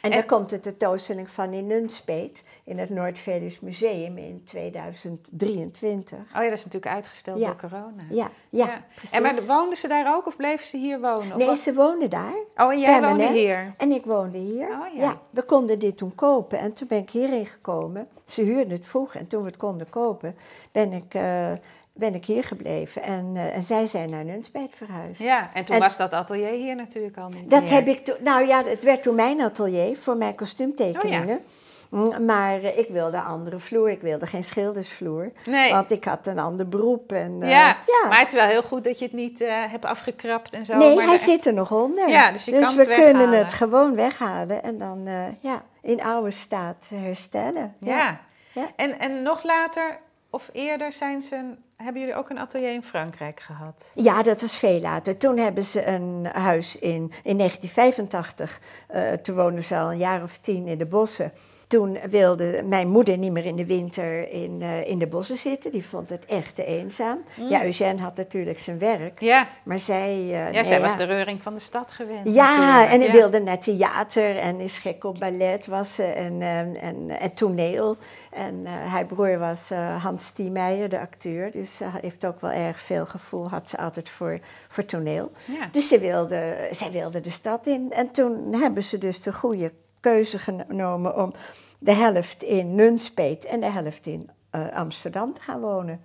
[SPEAKER 1] En, en daar komt de tentoonstelling van in Nunspeet in het Noord-Veluws Museum in 2023. Oh
[SPEAKER 2] ja, dat is natuurlijk uitgesteld
[SPEAKER 1] Ja.
[SPEAKER 2] door corona.
[SPEAKER 1] Ja, ja, precies.
[SPEAKER 2] En maar woonden ze daar ook of bleven ze hier wonen?
[SPEAKER 1] Nee,
[SPEAKER 2] wat?
[SPEAKER 1] ze woonden daar.
[SPEAKER 2] Oh, en jij woonde hier?
[SPEAKER 1] En ik woonde hier.
[SPEAKER 2] Oh, ja.
[SPEAKER 1] we konden dit toen kopen. En toen ben ik hierheen gekomen. Ze huurden het vroeg. En toen we het konden kopen, ben ik, eh, ben ik hier gebleven. En, eh, en zij zijn naar Nunspeet verhuisd.
[SPEAKER 2] Ja, en toen
[SPEAKER 1] En-
[SPEAKER 2] was dat atelier hier natuurlijk al niet
[SPEAKER 1] Dat
[SPEAKER 2] meer.
[SPEAKER 1] heb ik toen. Nou ja, het werd toen mijn atelier voor mijn kostuumtekeningen. Mm, Maar eh, ik wilde andere vloer. Ik wilde geen schildersvloer.
[SPEAKER 2] Nee.
[SPEAKER 1] Want ik had een ander beroep. En, eh,
[SPEAKER 2] ja, maar het is wel heel goed dat je het niet hebt afgekrapt en zo.
[SPEAKER 1] nee,
[SPEAKER 2] maar
[SPEAKER 1] hij zit er nog onder.
[SPEAKER 2] Ja, dus je kan
[SPEAKER 1] we
[SPEAKER 2] het
[SPEAKER 1] kunnen het gewoon weghalen en dan ja, in oude staat herstellen.
[SPEAKER 2] Ja.
[SPEAKER 1] Ja.
[SPEAKER 2] En, en nog later of eerder zijn ze, een- hebben jullie ook een atelier in Frankrijk gehad?
[SPEAKER 1] Ja, dat was veel later. Toen hebben ze een huis in, in 1985. eh, toen woonden ze al een jaar of tien in de bossen. Toen wilde mijn moeder niet meer in de winter in, eh, in de bossen zitten. Die vond het echt te eenzaam. Ja, Eugène had natuurlijk zijn werk.
[SPEAKER 2] Ja,
[SPEAKER 1] Maar zij... eh,
[SPEAKER 2] ja
[SPEAKER 1] nee,
[SPEAKER 2] zij
[SPEAKER 1] ja.
[SPEAKER 2] was de reuring van de stad gewend.
[SPEAKER 1] Ja,
[SPEAKER 2] natuurlijk.
[SPEAKER 1] en
[SPEAKER 2] Ja.
[SPEAKER 1] wilde naar theater en is gek op ballet was ze en, en, en, en toneel. En eh haar broer was Hans Stiemeijer, de acteur. Dus ze heeft ook wel erg veel gevoel, had ze altijd voor, voor toneel.
[SPEAKER 2] Ja.
[SPEAKER 1] Dus ze wilde, zij wilde de stad in. En toen hebben ze dus de goede keuze genomen om de helft in Nunspeet en de helft in eh, Amsterdam te gaan wonen.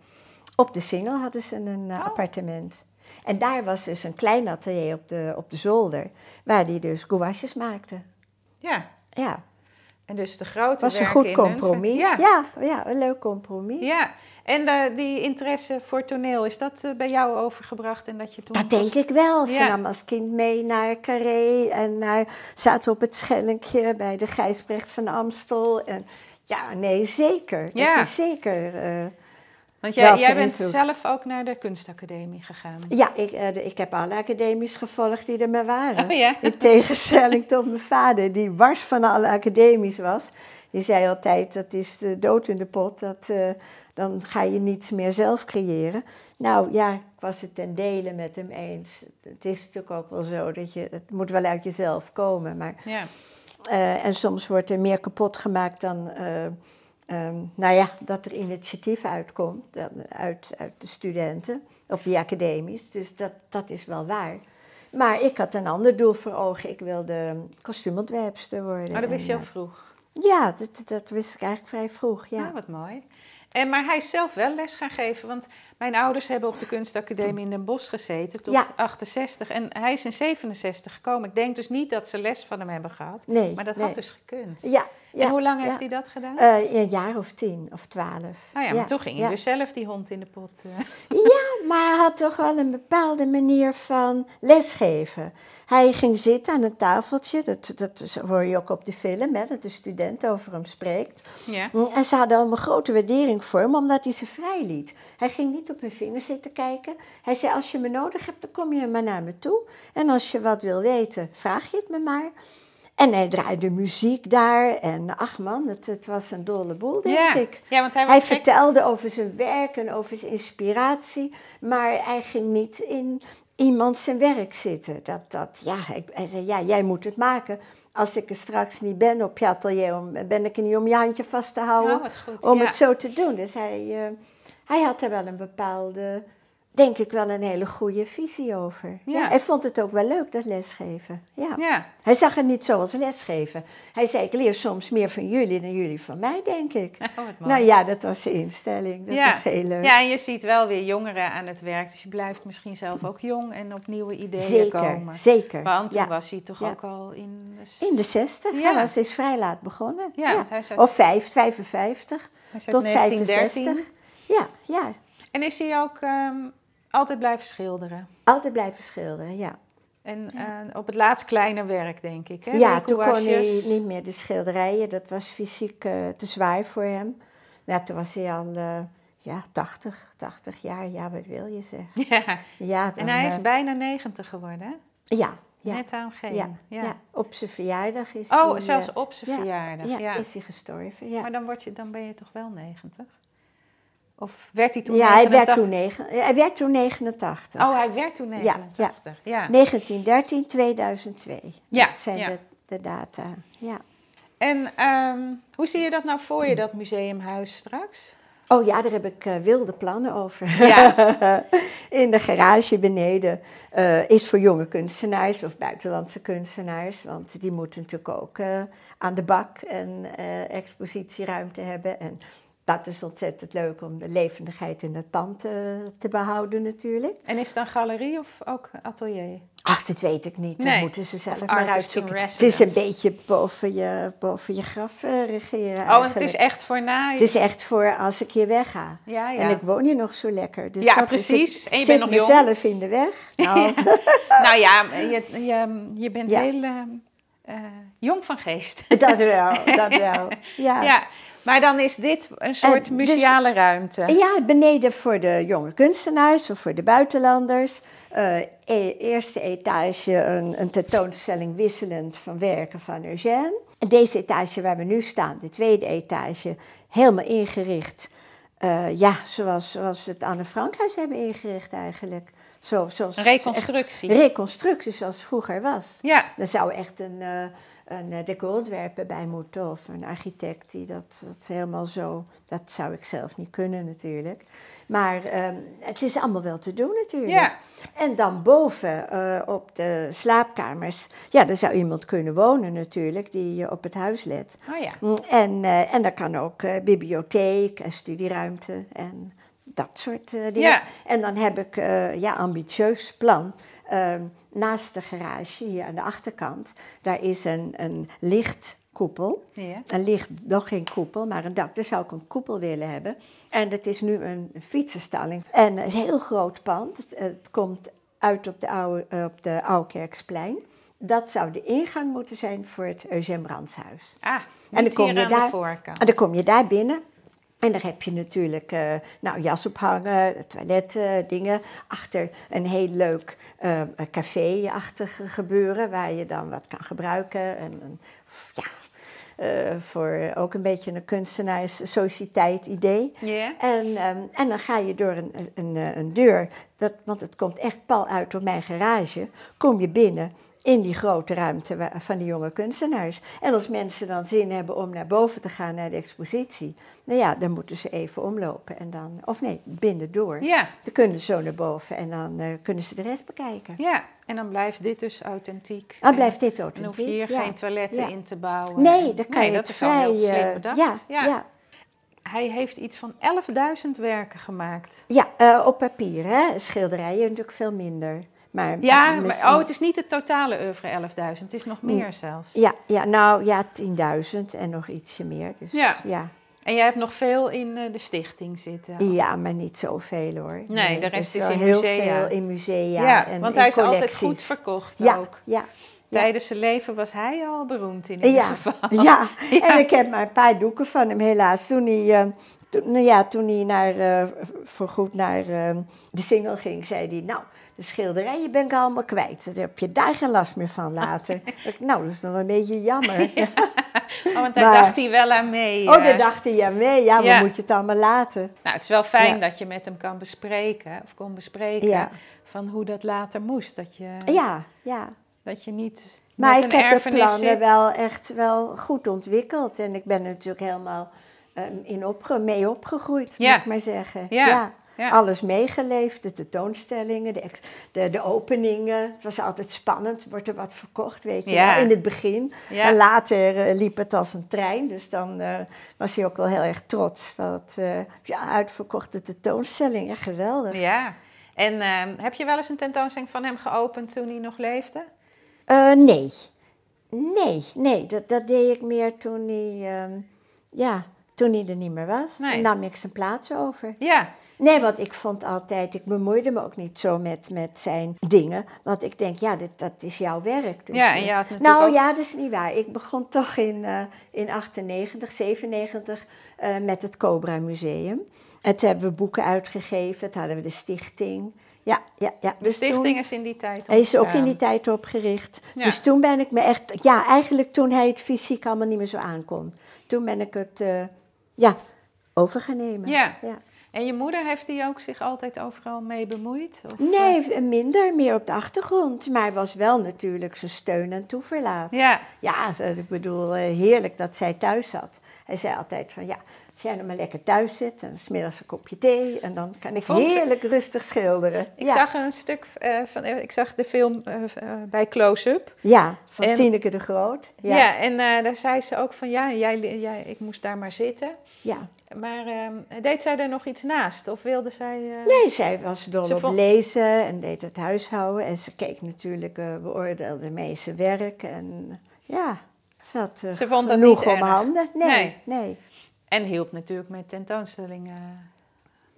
[SPEAKER 1] Op de Singel hadden ze een eh,
[SPEAKER 2] Oh.
[SPEAKER 1] appartement. En daar was dus een klein atelier op de, op de zolder, waar die dus gouaches maakte.
[SPEAKER 2] ja,
[SPEAKER 1] Ja,
[SPEAKER 2] en dus de grote
[SPEAKER 1] was een goed compromis. Ja. Ja, een leuk compromis.
[SPEAKER 2] Ja, en eh, die interesse voor toneel, is dat eh, bij jou overgebracht? En dat je toen
[SPEAKER 1] Dat denk ik wel. Ze
[SPEAKER 2] Ja.
[SPEAKER 1] nam als kind mee naar Carré en naar, zaten op het Schellinkje bij de Gijsbrecht van Amstel. En, ja, nee, zeker.
[SPEAKER 2] Ja.
[SPEAKER 1] Dat is zeker. eh,
[SPEAKER 2] Want jij, jij bent zelf ook naar de kunstacademie gegaan.
[SPEAKER 1] ja, ik, eh, ik heb alle academies gevolgd die er maar waren.
[SPEAKER 2] Oh ja?
[SPEAKER 1] In tegenstelling tot mijn vader, die wars van alle academies was. Die zei altijd, dat is de dood in de pot, dat, eh, dan ga je niets meer zelf creëren. Nou ja, ik was het ten dele met hem eens. Het is natuurlijk ook wel zo dat je, het moet wel uit jezelf komen. Maar,
[SPEAKER 2] Ja.
[SPEAKER 1] eh, en soms wordt er meer kapot gemaakt dan, eh, ehm, nou ja, dat er initiatief uitkomt dan uit, uit de studenten op die academies. Dus dat, dat is wel waar. Maar ik had een ander doel voor ogen. Ik wilde kostuumontwerpster worden.
[SPEAKER 2] Oh, dat wist je al vroeg.
[SPEAKER 1] eh, Ja, dat, dat wist ik eigenlijk vrij vroeg, ja.
[SPEAKER 2] Ja, wat mooi. En, maar hij is zelf wel les gaan geven, want mijn ouders hebben op de kunstacademie in Den Bosch gezeten tot
[SPEAKER 1] Ja.
[SPEAKER 2] 68 en hij is in 67 gekomen. Ik denk dus niet dat ze les van hem hebben gehad,
[SPEAKER 1] Nee,
[SPEAKER 2] maar dat
[SPEAKER 1] nee.
[SPEAKER 2] had dus gekund.
[SPEAKER 1] Ja.
[SPEAKER 2] En hoe lang heeft hij dat gedaan?
[SPEAKER 1] Eh, een jaar of tien of twaalf.
[SPEAKER 2] nou ja, maar toen ging hij dus zelf die hond in de pot. eh.
[SPEAKER 1] Ja, maar hij had toch wel een bepaalde manier van lesgeven. Hij ging zitten aan een tafeltje, dat, dat hoor je ook op de film, hè, dat de student over hem spreekt.
[SPEAKER 2] ja.
[SPEAKER 1] Mm, En ze hadden al een grote waardering voor hem, omdat hij ze vrij liet. Hij ging niet op hun vingers zitten kijken. Hij zei, als je me nodig hebt, dan kom je maar naar me toe. En als je wat wil weten, vraag je het me maar. En hij draaide muziek daar. En ach man, het, het was een dolle boel, denk
[SPEAKER 2] ja.
[SPEAKER 1] ik.
[SPEAKER 2] ja, want hij was
[SPEAKER 1] Hij
[SPEAKER 2] gek.
[SPEAKER 1] vertelde over zijn werk en over zijn inspiratie, maar hij ging niet in iemand zijn werk zitten. Dat, dat, ja, hij, hij zei, ja, jij moet het maken. Als ik er straks niet ben op je atelier, om- ben ik er niet om je handje vast te houden
[SPEAKER 2] Oh, goed,
[SPEAKER 1] om
[SPEAKER 2] ja.
[SPEAKER 1] het zo te doen. Dus hij, eh, hij had er wel een bepaalde, denk ik wel een hele goede visie over. Ja.
[SPEAKER 2] Ja.
[SPEAKER 1] hij vond het ook wel leuk, dat lesgeven. Ja.
[SPEAKER 2] Ja,
[SPEAKER 1] Hij zag het niet zo als lesgeven. Hij zei, ik leer soms meer van jullie dan jullie van mij, denk ik.
[SPEAKER 2] oh.
[SPEAKER 1] Nou ja, dat was zijn instelling. Dat
[SPEAKER 2] ja.
[SPEAKER 1] is heel leuk.
[SPEAKER 2] ja, en je ziet wel weer jongeren aan het werk, dus je blijft misschien zelf ook jong en op nieuwe ideeën
[SPEAKER 1] zeker,
[SPEAKER 2] komen.
[SPEAKER 1] zeker.
[SPEAKER 2] Want toen was hij toch ook al in...
[SPEAKER 1] In de 60.
[SPEAKER 2] Ja.
[SPEAKER 1] Hij was is vrij laat begonnen.
[SPEAKER 2] Ja, hij uit-
[SPEAKER 1] Of vijf, 55
[SPEAKER 2] hij is uit
[SPEAKER 1] tot
[SPEAKER 2] 1913.
[SPEAKER 1] 65. Ja, ja.
[SPEAKER 2] En is hij ook ehm, altijd blijven schilderen?
[SPEAKER 1] Altijd blijven schilderen, ja.
[SPEAKER 2] En eh, op het laatst kleiner werk, denk ik. Hè?
[SPEAKER 1] Ja, toen kon hij niet meer de schilderijen. Dat was fysiek eh, te zwaar voor hem. Nou, toen was hij al eh, ja, 80, 80 jaar. Ja, wat wil je zeggen?
[SPEAKER 2] Ja,
[SPEAKER 1] Ja, dan,
[SPEAKER 2] en hij is bijna 90 geworden, hè?
[SPEAKER 1] ja, ja,
[SPEAKER 2] Net aan geen.
[SPEAKER 1] ja,
[SPEAKER 2] Ja.
[SPEAKER 1] Op zijn verjaardag is
[SPEAKER 2] Oh,
[SPEAKER 1] hij...
[SPEAKER 2] zelfs
[SPEAKER 1] eh,
[SPEAKER 2] op zijn
[SPEAKER 1] ja,
[SPEAKER 2] verjaardag.
[SPEAKER 1] ja,
[SPEAKER 2] Ja,
[SPEAKER 1] is hij gestorven, ja.
[SPEAKER 2] Maar dan, word je, dan ben je toch wel 90? Of werd hij toen
[SPEAKER 1] ja, hij werd
[SPEAKER 2] 89?
[SPEAKER 1] toen, negen, hij werd toen 89.
[SPEAKER 2] Oh, hij werd toen 89. Ja.
[SPEAKER 1] 1913, 2002.
[SPEAKER 2] Ja,
[SPEAKER 1] Dat zijn
[SPEAKER 2] ja.
[SPEAKER 1] De, de data. Ja.
[SPEAKER 2] En ehm, hoe zie je dat nou voor je, dat museumhuis straks?
[SPEAKER 1] Oh ja, daar heb ik eh, wilde plannen over.
[SPEAKER 2] Ja.
[SPEAKER 1] In de garage beneden eh, is voor jonge kunstenaars of buitenlandse kunstenaars. Want die moeten natuurlijk ook eh, aan de bak en expositieruimte hebben. En dat is ontzettend leuk om de levendigheid in het pand eh, te behouden natuurlijk.
[SPEAKER 2] En is het een galerie of ook atelier?
[SPEAKER 1] Ach, dat weet ik niet. Dat
[SPEAKER 2] Nee.
[SPEAKER 1] moeten ze zelf maar uitzoeken. Het is een beetje boven je, boven je graf eh, regeren
[SPEAKER 2] Oh, het is echt voor na.
[SPEAKER 1] Het is echt voor als ik hier wegga.
[SPEAKER 2] Ja, ja.
[SPEAKER 1] En ik woon hier nog zo lekker. Dus
[SPEAKER 2] Ja,
[SPEAKER 1] dat
[SPEAKER 2] precies.
[SPEAKER 1] Is het,
[SPEAKER 2] En je
[SPEAKER 1] zit
[SPEAKER 2] bent nog jong.
[SPEAKER 1] mezelf in de weg. Nou,
[SPEAKER 2] Nou ja, je, je, je bent
[SPEAKER 1] Ja.
[SPEAKER 2] heel eh, jong van geest.
[SPEAKER 1] dat wel, dat wel. Ja.
[SPEAKER 2] Ja, maar dan is dit een soort
[SPEAKER 1] dus-
[SPEAKER 2] museale ruimte.
[SPEAKER 1] Ja, beneden voor de jonge kunstenaars of voor de buitenlanders. Eh, e- eerste etage een, een tentoonstelling wisselend van werken van Eugène. En deze etage waar we nu staan, de tweede etage, helemaal ingericht. eh, ja, zoals, zoals het Anne Frankhuis hebben ingericht eigenlijk. Zo, zoals
[SPEAKER 2] Een reconstructie.
[SPEAKER 1] reconstructie zoals het vroeger was.
[SPEAKER 2] Ja,
[SPEAKER 1] Er zou echt een, een eh, decorontwerper bij moeten of een architect die dat, dat helemaal zo. Dat zou ik zelf niet kunnen natuurlijk. Maar ehm, het is allemaal wel te doen natuurlijk.
[SPEAKER 2] Ja.
[SPEAKER 1] En dan boven eh, op de slaapkamers, ja, daar zou iemand kunnen wonen natuurlijk die eh, op het huis let.
[SPEAKER 2] oh ja.
[SPEAKER 1] Mm, En, eh, en daar kan ook bibliotheek en studieruimte en dat soort dingen.
[SPEAKER 2] Ja.
[SPEAKER 1] En dan heb ik ja, ambitieus plan. Ehm, naast de garage, hier aan de achterkant, daar is een, een lichtkoepel.
[SPEAKER 2] ja.
[SPEAKER 1] Een licht, nog geen koepel, maar een dak. Daar zou ik een koepel willen hebben. En dat is nu een fietsenstalling. En het een heel groot pand. Het, het komt uit op de, oude, op de. Dat zou de ingang moeten zijn voor het Eugène Brandshuis.
[SPEAKER 2] Ah,
[SPEAKER 1] En dan kom je daar-
[SPEAKER 2] de voorkant.
[SPEAKER 1] En dan kom je daar binnen. En daar heb je natuurlijk eh, nou, jas ophangen, toiletten, dingen. Achter een heel leuk eh, café-achtig gebeuren waar je dan wat kan gebruiken. En, ja, eh, voor ook een beetje een kunstenaars-sociëteit idee. En, ehm, en dan ga je door een, een, een, deur, dat, want het komt echt pal uit op mijn garage, kom je binnen in die grote ruimte van die jonge kunstenaars. En als mensen dan zin hebben om naar boven te gaan naar de expositie, nou ja, dan moeten ze even omlopen en dan, of nee, binnendoor.
[SPEAKER 2] Ja,
[SPEAKER 1] Dan kunnen ze zo naar boven en dan eh, kunnen ze de rest bekijken.
[SPEAKER 2] ja, en dan blijft dit dus authentiek.
[SPEAKER 1] Dan blijft dit
[SPEAKER 2] Dan hoef
[SPEAKER 1] authentiek.
[SPEAKER 2] je hier
[SPEAKER 1] ja.
[SPEAKER 2] geen toiletten
[SPEAKER 1] Ja.
[SPEAKER 2] in te bouwen.
[SPEAKER 1] Nee, dan kan je
[SPEAKER 2] dat
[SPEAKER 1] het
[SPEAKER 2] is
[SPEAKER 1] vrij...
[SPEAKER 2] heel
[SPEAKER 1] eh,
[SPEAKER 2] bedacht.
[SPEAKER 1] ja,
[SPEAKER 2] ja.
[SPEAKER 1] ja.
[SPEAKER 2] Hij heeft iets van 11.000 werken gemaakt.
[SPEAKER 1] Ja, eh, op papier, hè. Schilderijen natuurlijk veel minder. Maar
[SPEAKER 2] Ja, maar, oh, het is niet het totale oeuvre 11.000, het is nog meer zelfs.
[SPEAKER 1] Ja, ja, nou ja, 10.000 en nog ietsje meer. Dus,
[SPEAKER 2] Ja.
[SPEAKER 1] ja.
[SPEAKER 2] En jij hebt nog veel in eh, de stichting zitten.
[SPEAKER 1] Ja, maar niet zoveel hoor.
[SPEAKER 2] Nee, de rest is in
[SPEAKER 1] heel
[SPEAKER 2] musea.
[SPEAKER 1] veel in musea.
[SPEAKER 2] Ja,
[SPEAKER 1] en
[SPEAKER 2] want hij is altijd goed verkocht
[SPEAKER 1] ja,
[SPEAKER 2] ook.
[SPEAKER 1] Ja, ja.
[SPEAKER 2] Tijdens zijn leven was hij al beroemd in ieder
[SPEAKER 1] Ja,
[SPEAKER 2] geval.
[SPEAKER 1] ja.
[SPEAKER 2] Ja.
[SPEAKER 1] en ik heb maar een paar doeken van hem helaas. Toen hij, eh, toen, nou ja, toen hij naar, eh, voorgoed naar de single ging, zei hij... Nou, de schilderijen ben ik allemaal kwijt. Dan heb je daar geen last meer van later. Nou, dat is nog een beetje jammer.
[SPEAKER 2] Oh, want daar
[SPEAKER 1] Maar-
[SPEAKER 2] dacht hij wel aan mee.
[SPEAKER 1] Oh, daar dacht hij ja mee. Ja,
[SPEAKER 2] Ja.
[SPEAKER 1] waar moet je het allemaal laten?
[SPEAKER 2] Nou, het is wel fijn
[SPEAKER 1] Ja.
[SPEAKER 2] dat je met hem kan bespreken, of kon bespreken, van hoe dat later moest. Dat je,
[SPEAKER 1] Ja, ja.
[SPEAKER 2] dat je niet
[SPEAKER 1] Maar
[SPEAKER 2] met
[SPEAKER 1] ik
[SPEAKER 2] een
[SPEAKER 1] heb de plannen
[SPEAKER 2] zit.
[SPEAKER 1] wel echt wel goed ontwikkeld. En ik ben er natuurlijk helemaal ehm, in opge mee opgegroeid, moet ik maar zeggen.
[SPEAKER 2] Ja, ja.
[SPEAKER 1] Alles meegeleefd, de tentoonstellingen, de, de, de openingen. Het was altijd spannend, wordt er wat verkocht, weet je
[SPEAKER 2] Ja.
[SPEAKER 1] in het begin.
[SPEAKER 2] Ja.
[SPEAKER 1] En later eh, liep het als een trein, dus dan eh, was hij ook wel heel erg trots. Wat, eh, ja, uitverkochte tentoonstelling, echt geweldig.
[SPEAKER 2] Ja. En ehm, heb je wel eens een tentoonstelling van hem geopend toen hij nog leefde?
[SPEAKER 1] Nee. Nee, nee. Dat, dat deed ik meer toen hij, ehm, ja, toen hij er niet meer was.
[SPEAKER 2] Nee.
[SPEAKER 1] Toen nam ik zijn plaats over.
[SPEAKER 2] Ja.
[SPEAKER 1] Nee, want ik vond altijd, ik bemoeide me ook niet zo met, met zijn dingen. Want ik denk, ja, dit, dat is jouw werk. Dus,
[SPEAKER 2] Ja, en
[SPEAKER 1] eh, nou
[SPEAKER 2] ook-
[SPEAKER 1] ja, dat is niet waar. Ik begon toch in, eh, in 98, 97 eh, met het Cobra Museum. En toen hebben we boeken uitgegeven. Toen hadden we de stichting. Ja, ja, ja.
[SPEAKER 2] De
[SPEAKER 1] Dus toen-
[SPEAKER 2] stichting is in die tijd
[SPEAKER 1] hij is ook in die tijd opgericht.
[SPEAKER 2] Ja.
[SPEAKER 1] Dus toen ben ik me echt, ja, eigenlijk toen hij het fysiek allemaal niet meer zo aankon. Toen ben ik het, eh, ja, over gaan nemen.
[SPEAKER 2] Ja.
[SPEAKER 1] ja.
[SPEAKER 2] En je moeder, heeft die ook zich altijd overal mee bemoeid? Of,
[SPEAKER 1] Nee, minder, meer op de achtergrond. Maar was wel natuurlijk zijn steun en toeverlaat.
[SPEAKER 2] Ja,
[SPEAKER 1] Ja, ik bedoel, eh, heerlijk dat zij thuis zat. Hij zei altijd van, ja, als jij nou maar lekker thuis zit en smiddags een kopje thee... en dan kan ik
[SPEAKER 2] Vond
[SPEAKER 1] heerlijk rustig schilderen.
[SPEAKER 2] ik
[SPEAKER 1] ja.
[SPEAKER 2] zag een stuk eh, van, eh, ik zag de film eh, eh, bij Close Up.
[SPEAKER 1] ja, van
[SPEAKER 2] En-
[SPEAKER 1] Tineke de Groot.
[SPEAKER 2] Ja,
[SPEAKER 1] Ja,
[SPEAKER 2] en eh, daar zei ze ook van, ja, jij, jij, ik moest daar maar zitten.
[SPEAKER 1] ja.
[SPEAKER 2] Maar ehm, deed zij er nog iets naast? Of wilde zij... eh,
[SPEAKER 1] Nee, zij was dol op
[SPEAKER 2] vond-
[SPEAKER 1] lezen en deed het huishouden. En ze keek natuurlijk, eh, beoordeelde mee zijn werk. En ja, ze had eh,
[SPEAKER 2] Ze vond dat
[SPEAKER 1] genoeg om
[SPEAKER 2] erg.
[SPEAKER 1] handen. Nee,
[SPEAKER 2] Nee.
[SPEAKER 1] nee.
[SPEAKER 2] En hielp natuurlijk met tentoonstellingen,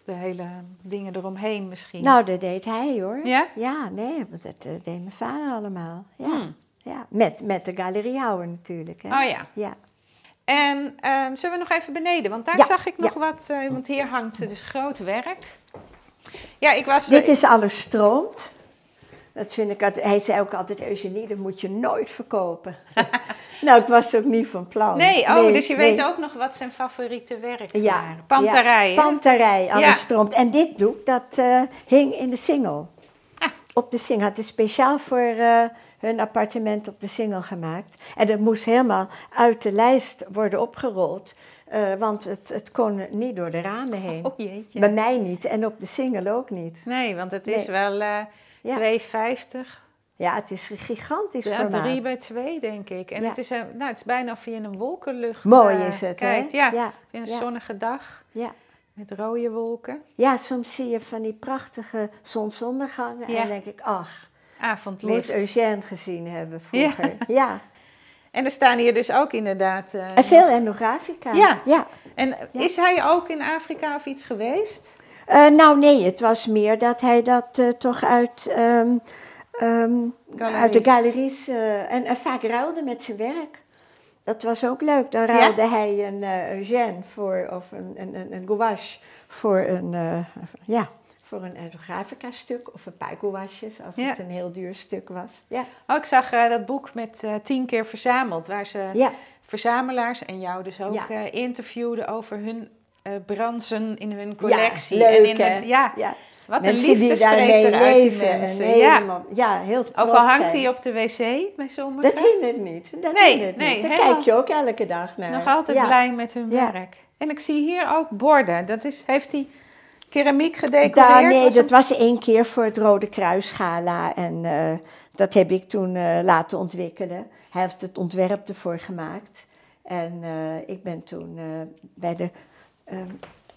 [SPEAKER 2] de hele dingen eromheen misschien.
[SPEAKER 1] Nou, dat deed hij hoor.
[SPEAKER 2] Ja?
[SPEAKER 1] Ja, nee, want dat deed mijn vader allemaal. Ja,
[SPEAKER 2] Hmm.
[SPEAKER 1] ja. Met, met de galeriehouwer natuurlijk. Hè.
[SPEAKER 2] Oh ja.
[SPEAKER 1] Ja.
[SPEAKER 2] En ehm, zullen we nog even beneden? Want daar
[SPEAKER 1] Ja,
[SPEAKER 2] zag ik nog
[SPEAKER 1] ja.
[SPEAKER 2] wat, eh, want hier hangt dus groot werk. Ja, ik was...
[SPEAKER 1] Dit is alles stroomt. Dat vind ik altijd, hij zei ook altijd, Eugenie, dat moet je nooit verkopen. nou, ik was ook niet van plan.
[SPEAKER 2] Nee, oh, dus je weet ook nog wat zijn favoriete werken
[SPEAKER 1] Ja,
[SPEAKER 2] waren. Panterij,
[SPEAKER 1] ja? Panterij, alles stroomt. En dit doek, dat eh, hing in de singel. Op de singel. Het is speciaal voor eh, hun appartement op de singel gemaakt. En dat moest helemaal uit de lijst worden opgerold. eh, want het, het kon niet door de ramen heen.
[SPEAKER 2] Oh jeetje.
[SPEAKER 1] Bij mij niet en op de singel ook niet.
[SPEAKER 2] Nee, want het is
[SPEAKER 1] Nee.
[SPEAKER 2] wel eh
[SPEAKER 1] Ja.
[SPEAKER 2] 2,50.
[SPEAKER 1] Ja, het is een gigantisch
[SPEAKER 2] Ja,
[SPEAKER 1] formaat.
[SPEAKER 2] 3 bij 2 denk ik. En
[SPEAKER 1] Ja.
[SPEAKER 2] het, is, een, nou, het is bijna of je in een wolkenlucht
[SPEAKER 1] Mooi is het, hè?
[SPEAKER 2] kijkt. Ja,
[SPEAKER 1] Ja,
[SPEAKER 2] in een zonnige dag
[SPEAKER 1] Ja.
[SPEAKER 2] Met rode wolken.
[SPEAKER 1] ja, soms zie je van die prachtige zonsondergangen.
[SPEAKER 2] Ja.
[SPEAKER 1] En dan denk ik, ach,
[SPEAKER 2] Avondlicht.
[SPEAKER 1] moet Eugène gezien hebben vroeger. ja.
[SPEAKER 2] En er staan hier dus ook inderdaad... eh,
[SPEAKER 1] En veel etnografica.
[SPEAKER 2] Ja.
[SPEAKER 1] ja.
[SPEAKER 2] En is hij ook in Afrika of iets geweest?
[SPEAKER 1] Eh, nou nee, het was meer dat hij dat eh, toch uit, ehm, ehm, uit de galeries en, en vaak ruilde met zijn werk. Dat was ook leuk. Dan ruilde hij een eh Eugène voor, of een, een, een, een gouache voor een, eh, ja, voor een stuk of een paar gouaches als
[SPEAKER 2] Ja.
[SPEAKER 1] het een heel duur stuk was. Ja,
[SPEAKER 2] Oh, ik zag eh, dat boek met eh, tien keer verzameld, waar ze
[SPEAKER 1] ja.
[SPEAKER 2] verzamelaars en jou dus ook
[SPEAKER 1] Ja.
[SPEAKER 2] eh, interviewden over hun eh bransen in hun collectie.
[SPEAKER 1] Leuk,
[SPEAKER 2] en in
[SPEAKER 1] hè?
[SPEAKER 2] hun, ja,
[SPEAKER 1] ja.
[SPEAKER 2] Wat
[SPEAKER 1] Mensen
[SPEAKER 2] een
[SPEAKER 1] die daarmee leven. en.
[SPEAKER 2] Ja.
[SPEAKER 1] ja, heel
[SPEAKER 2] Ook
[SPEAKER 1] trots
[SPEAKER 2] al hangt
[SPEAKER 1] zijn.
[SPEAKER 2] hij op de wc bij sommigen.
[SPEAKER 1] Dat hindert niet. Dat
[SPEAKER 2] Nee,
[SPEAKER 1] hindert
[SPEAKER 2] nee,
[SPEAKER 1] niet. Daar kijk je ook elke dag naar.
[SPEAKER 2] Nog altijd
[SPEAKER 1] Ja.
[SPEAKER 2] blij met hun
[SPEAKER 1] Ja.
[SPEAKER 2] werk. En ik zie hier ook borden. Dat is, heeft hij keramiek
[SPEAKER 1] Da,
[SPEAKER 2] gedecoreerd?
[SPEAKER 1] nee,
[SPEAKER 2] Was
[SPEAKER 1] dat
[SPEAKER 2] het-
[SPEAKER 1] was één keer voor het Rode Kruis Gala en eh, dat heb ik toen eh, laten ontwikkelen. Hij heeft het ontwerp ervoor gemaakt. En eh, ik ben toen bij de, ehm,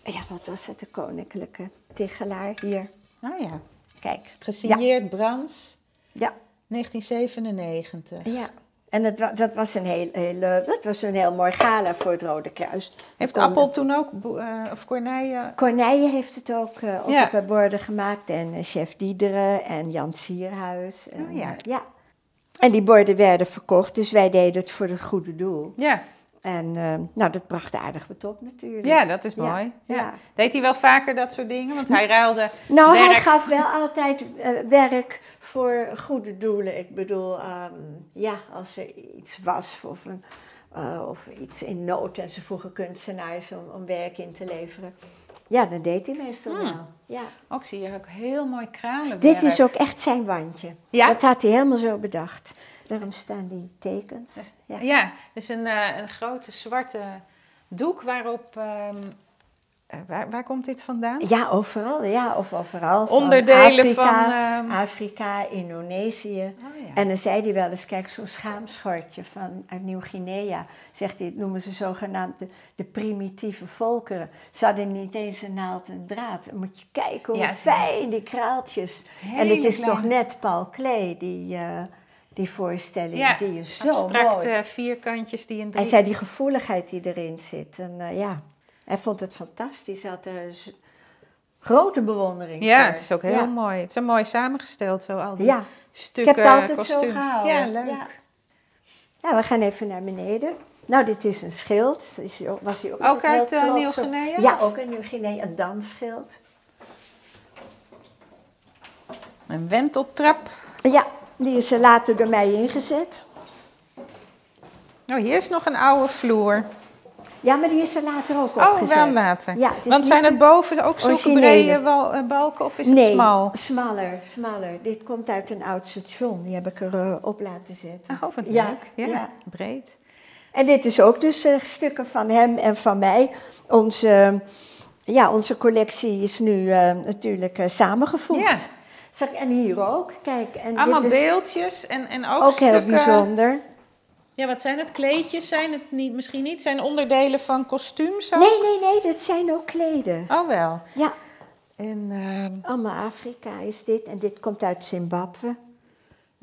[SPEAKER 1] ja, wat was het, de Koninklijke Tichelaar hier.
[SPEAKER 2] Ah ja,
[SPEAKER 1] Kijk,
[SPEAKER 2] gesigneerd Brans,
[SPEAKER 1] ja,
[SPEAKER 2] 1997.
[SPEAKER 1] ja. En dat, dat, was een heel, heel, eh, dat was een heel mooi gala voor het Rode Kruis.
[SPEAKER 2] Heeft
[SPEAKER 1] Kon-
[SPEAKER 2] Appel toen ook, eh, of Corneille...
[SPEAKER 1] Corneille heeft het ook, eh,
[SPEAKER 2] Ja.
[SPEAKER 1] op het borden gemaakt. En chef Diederen en Jan Sierhuis. En,
[SPEAKER 2] Oh ja.
[SPEAKER 1] ja. En die borden werden verkocht, dus wij deden het voor het goede doel.
[SPEAKER 2] Ja,
[SPEAKER 1] En eh, nou, dat bracht aardig wat op natuurlijk.
[SPEAKER 2] ja dat is mooi. Ja.
[SPEAKER 1] ja.
[SPEAKER 2] Deed hij wel vaker dat soort dingen? Want hij ruilde
[SPEAKER 1] Nou, hij gaf wel altijd eh, werk voor goede doelen. Ik bedoel, ehm, ja, als er iets was of, een, eh, of iets in nood en ze vroegen kunstenaars om, om werk in te leveren. Ja, dat deed hij meestal
[SPEAKER 2] Hmm.
[SPEAKER 1] wel. Ja.
[SPEAKER 2] Ook zie je ook heel mooi kranenwerk.
[SPEAKER 1] Dit is ook echt zijn wandje.
[SPEAKER 2] Ja?
[SPEAKER 1] Dat had hij helemaal zo bedacht. Daarom staan die tekens. Ja.
[SPEAKER 2] Ja, dus een, eh, een grote zwarte doek waarop... ehm, eh, waar, waar komt dit vandaan?
[SPEAKER 1] Ja, overal. Ja, of overal. Van
[SPEAKER 2] Onderdelen
[SPEAKER 1] Afrika,
[SPEAKER 2] van... ehm,
[SPEAKER 1] Afrika, Indonesië.
[SPEAKER 2] oh ja.
[SPEAKER 1] En dan zei hij wel eens, kijk, zo'n schaamschortje van, uit Nieuw-Guinea. Zegt hij, noemen ze zogenaamd de, de primitieve volkeren. Ze hadden niet eens een naald en draad. Dan moet je kijken hoe
[SPEAKER 2] Ja,
[SPEAKER 1] fijn die kraaltjes. en het is toch net Paul Klee, die, eh, die voorstelling.
[SPEAKER 2] Ja,
[SPEAKER 1] die is zo
[SPEAKER 2] abstracte
[SPEAKER 1] mooi.
[SPEAKER 2] vierkantjes die in
[SPEAKER 1] Hij
[SPEAKER 2] drie...
[SPEAKER 1] zei die gevoeligheid die erin zit. En eh, ja, hij vond het fantastisch. Hij had er grote bewondering
[SPEAKER 2] Ja,
[SPEAKER 1] voor.
[SPEAKER 2] het is ook heel
[SPEAKER 1] ja.
[SPEAKER 2] mooi. Het is mooi samengesteld, zo al die
[SPEAKER 1] Ja, ik
[SPEAKER 2] stukken,
[SPEAKER 1] heb het altijd
[SPEAKER 2] kostuum.
[SPEAKER 1] zo gehouden.
[SPEAKER 2] Ja, leuk.
[SPEAKER 1] Ja. Ja, we gaan even naar beneden. Nou, dit is een schild. Is hij ook- was hij ook,
[SPEAKER 2] uit,
[SPEAKER 1] op.
[SPEAKER 2] Nieuw-Guinea?
[SPEAKER 1] Ja, ook uit Nieuw-Guinea. Een dansschild.
[SPEAKER 2] Een wenteltrap.
[SPEAKER 1] Ja, die is er later door mij ingezet.
[SPEAKER 2] Oh, hier is nog een oude vloer.
[SPEAKER 1] Ja, maar die is er later ook
[SPEAKER 2] Oh,
[SPEAKER 1] opgezet.
[SPEAKER 2] wel later.
[SPEAKER 1] Ja, het
[SPEAKER 2] Want zijn het boven ook zulke brede eh, balken of is het
[SPEAKER 1] nee,
[SPEAKER 2] smal?
[SPEAKER 1] smaller, smaller. Dit komt uit een oud station. Die heb ik erop op laten zetten.
[SPEAKER 2] Oh, wat
[SPEAKER 1] Ja,
[SPEAKER 2] leuk. Ja,
[SPEAKER 1] ja.
[SPEAKER 2] breed.
[SPEAKER 1] En dit is ook dus eh, stukken van hem en van mij. Onze, ja, onze collectie is nu eh, natuurlijk eh, samengevoegd. Ik- En hier ook. Kijk, en
[SPEAKER 2] Allemaal
[SPEAKER 1] dit is
[SPEAKER 2] beeldjes en, en ook,
[SPEAKER 1] ook heel
[SPEAKER 2] stukken-
[SPEAKER 1] bijzonder.
[SPEAKER 2] Ja, wat zijn het? Kleedjes zijn het niet, misschien niet? Zijn onderdelen van kostuums ook?
[SPEAKER 1] Nee, nee, nee, dat zijn ook kleden.
[SPEAKER 2] Oh wel.
[SPEAKER 1] Ja,
[SPEAKER 2] En ehm,
[SPEAKER 1] allemaal Afrika is dit. En dit komt uit Zimbabwe.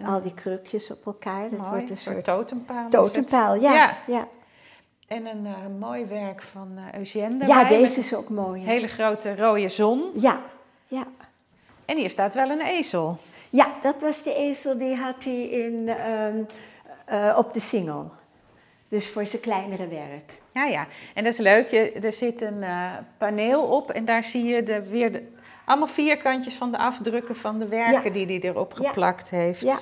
[SPEAKER 1] Al die krukjes op elkaar. Dat
[SPEAKER 2] mooi,
[SPEAKER 1] wordt een
[SPEAKER 2] soort totempaal.
[SPEAKER 1] totempaal. Ja,
[SPEAKER 2] Ja.
[SPEAKER 1] ja.
[SPEAKER 2] En een eh, mooi werk van eh Eugène
[SPEAKER 1] ja deze is ook mooi. Hè?
[SPEAKER 2] hele grote rode zon.
[SPEAKER 1] Ja, ja.
[SPEAKER 2] En hier staat wel een ezel.
[SPEAKER 1] Ja, dat was de ezel die had hij in, ehm, eh, op de single. Dus voor zijn kleinere werk.
[SPEAKER 2] Ja, ja. En dat is leuk. Je, er zit een eh, paneel op en daar zie je de, weer de, allemaal vierkantjes van de afdrukken van de werken die hij erop
[SPEAKER 1] Ja.
[SPEAKER 2] geplakt heeft.
[SPEAKER 1] Ja.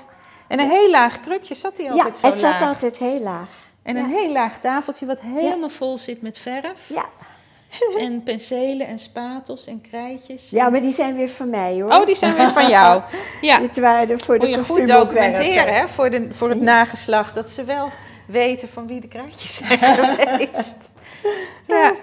[SPEAKER 2] En een heel laag krukje zat hij
[SPEAKER 1] Ja,
[SPEAKER 2] altijd zo
[SPEAKER 1] het zat
[SPEAKER 2] laag.
[SPEAKER 1] altijd heel laag.
[SPEAKER 2] En een
[SPEAKER 1] Ja.
[SPEAKER 2] heel laag tafeltje wat helemaal vol zit met verf.
[SPEAKER 1] Ja.
[SPEAKER 2] En penselen en spatels en krijtjes.
[SPEAKER 1] ja, maar die zijn weer van mij hoor.
[SPEAKER 2] Oh, die zijn weer van jou. Ja,
[SPEAKER 1] Dit waren voor de
[SPEAKER 2] moet je goed
[SPEAKER 1] kostuumontwerpen.
[SPEAKER 2] documenteren hè, voor, de, voor het nageslacht. Dat ze wel weten van wie de krijtjes zijn geweest. Ja.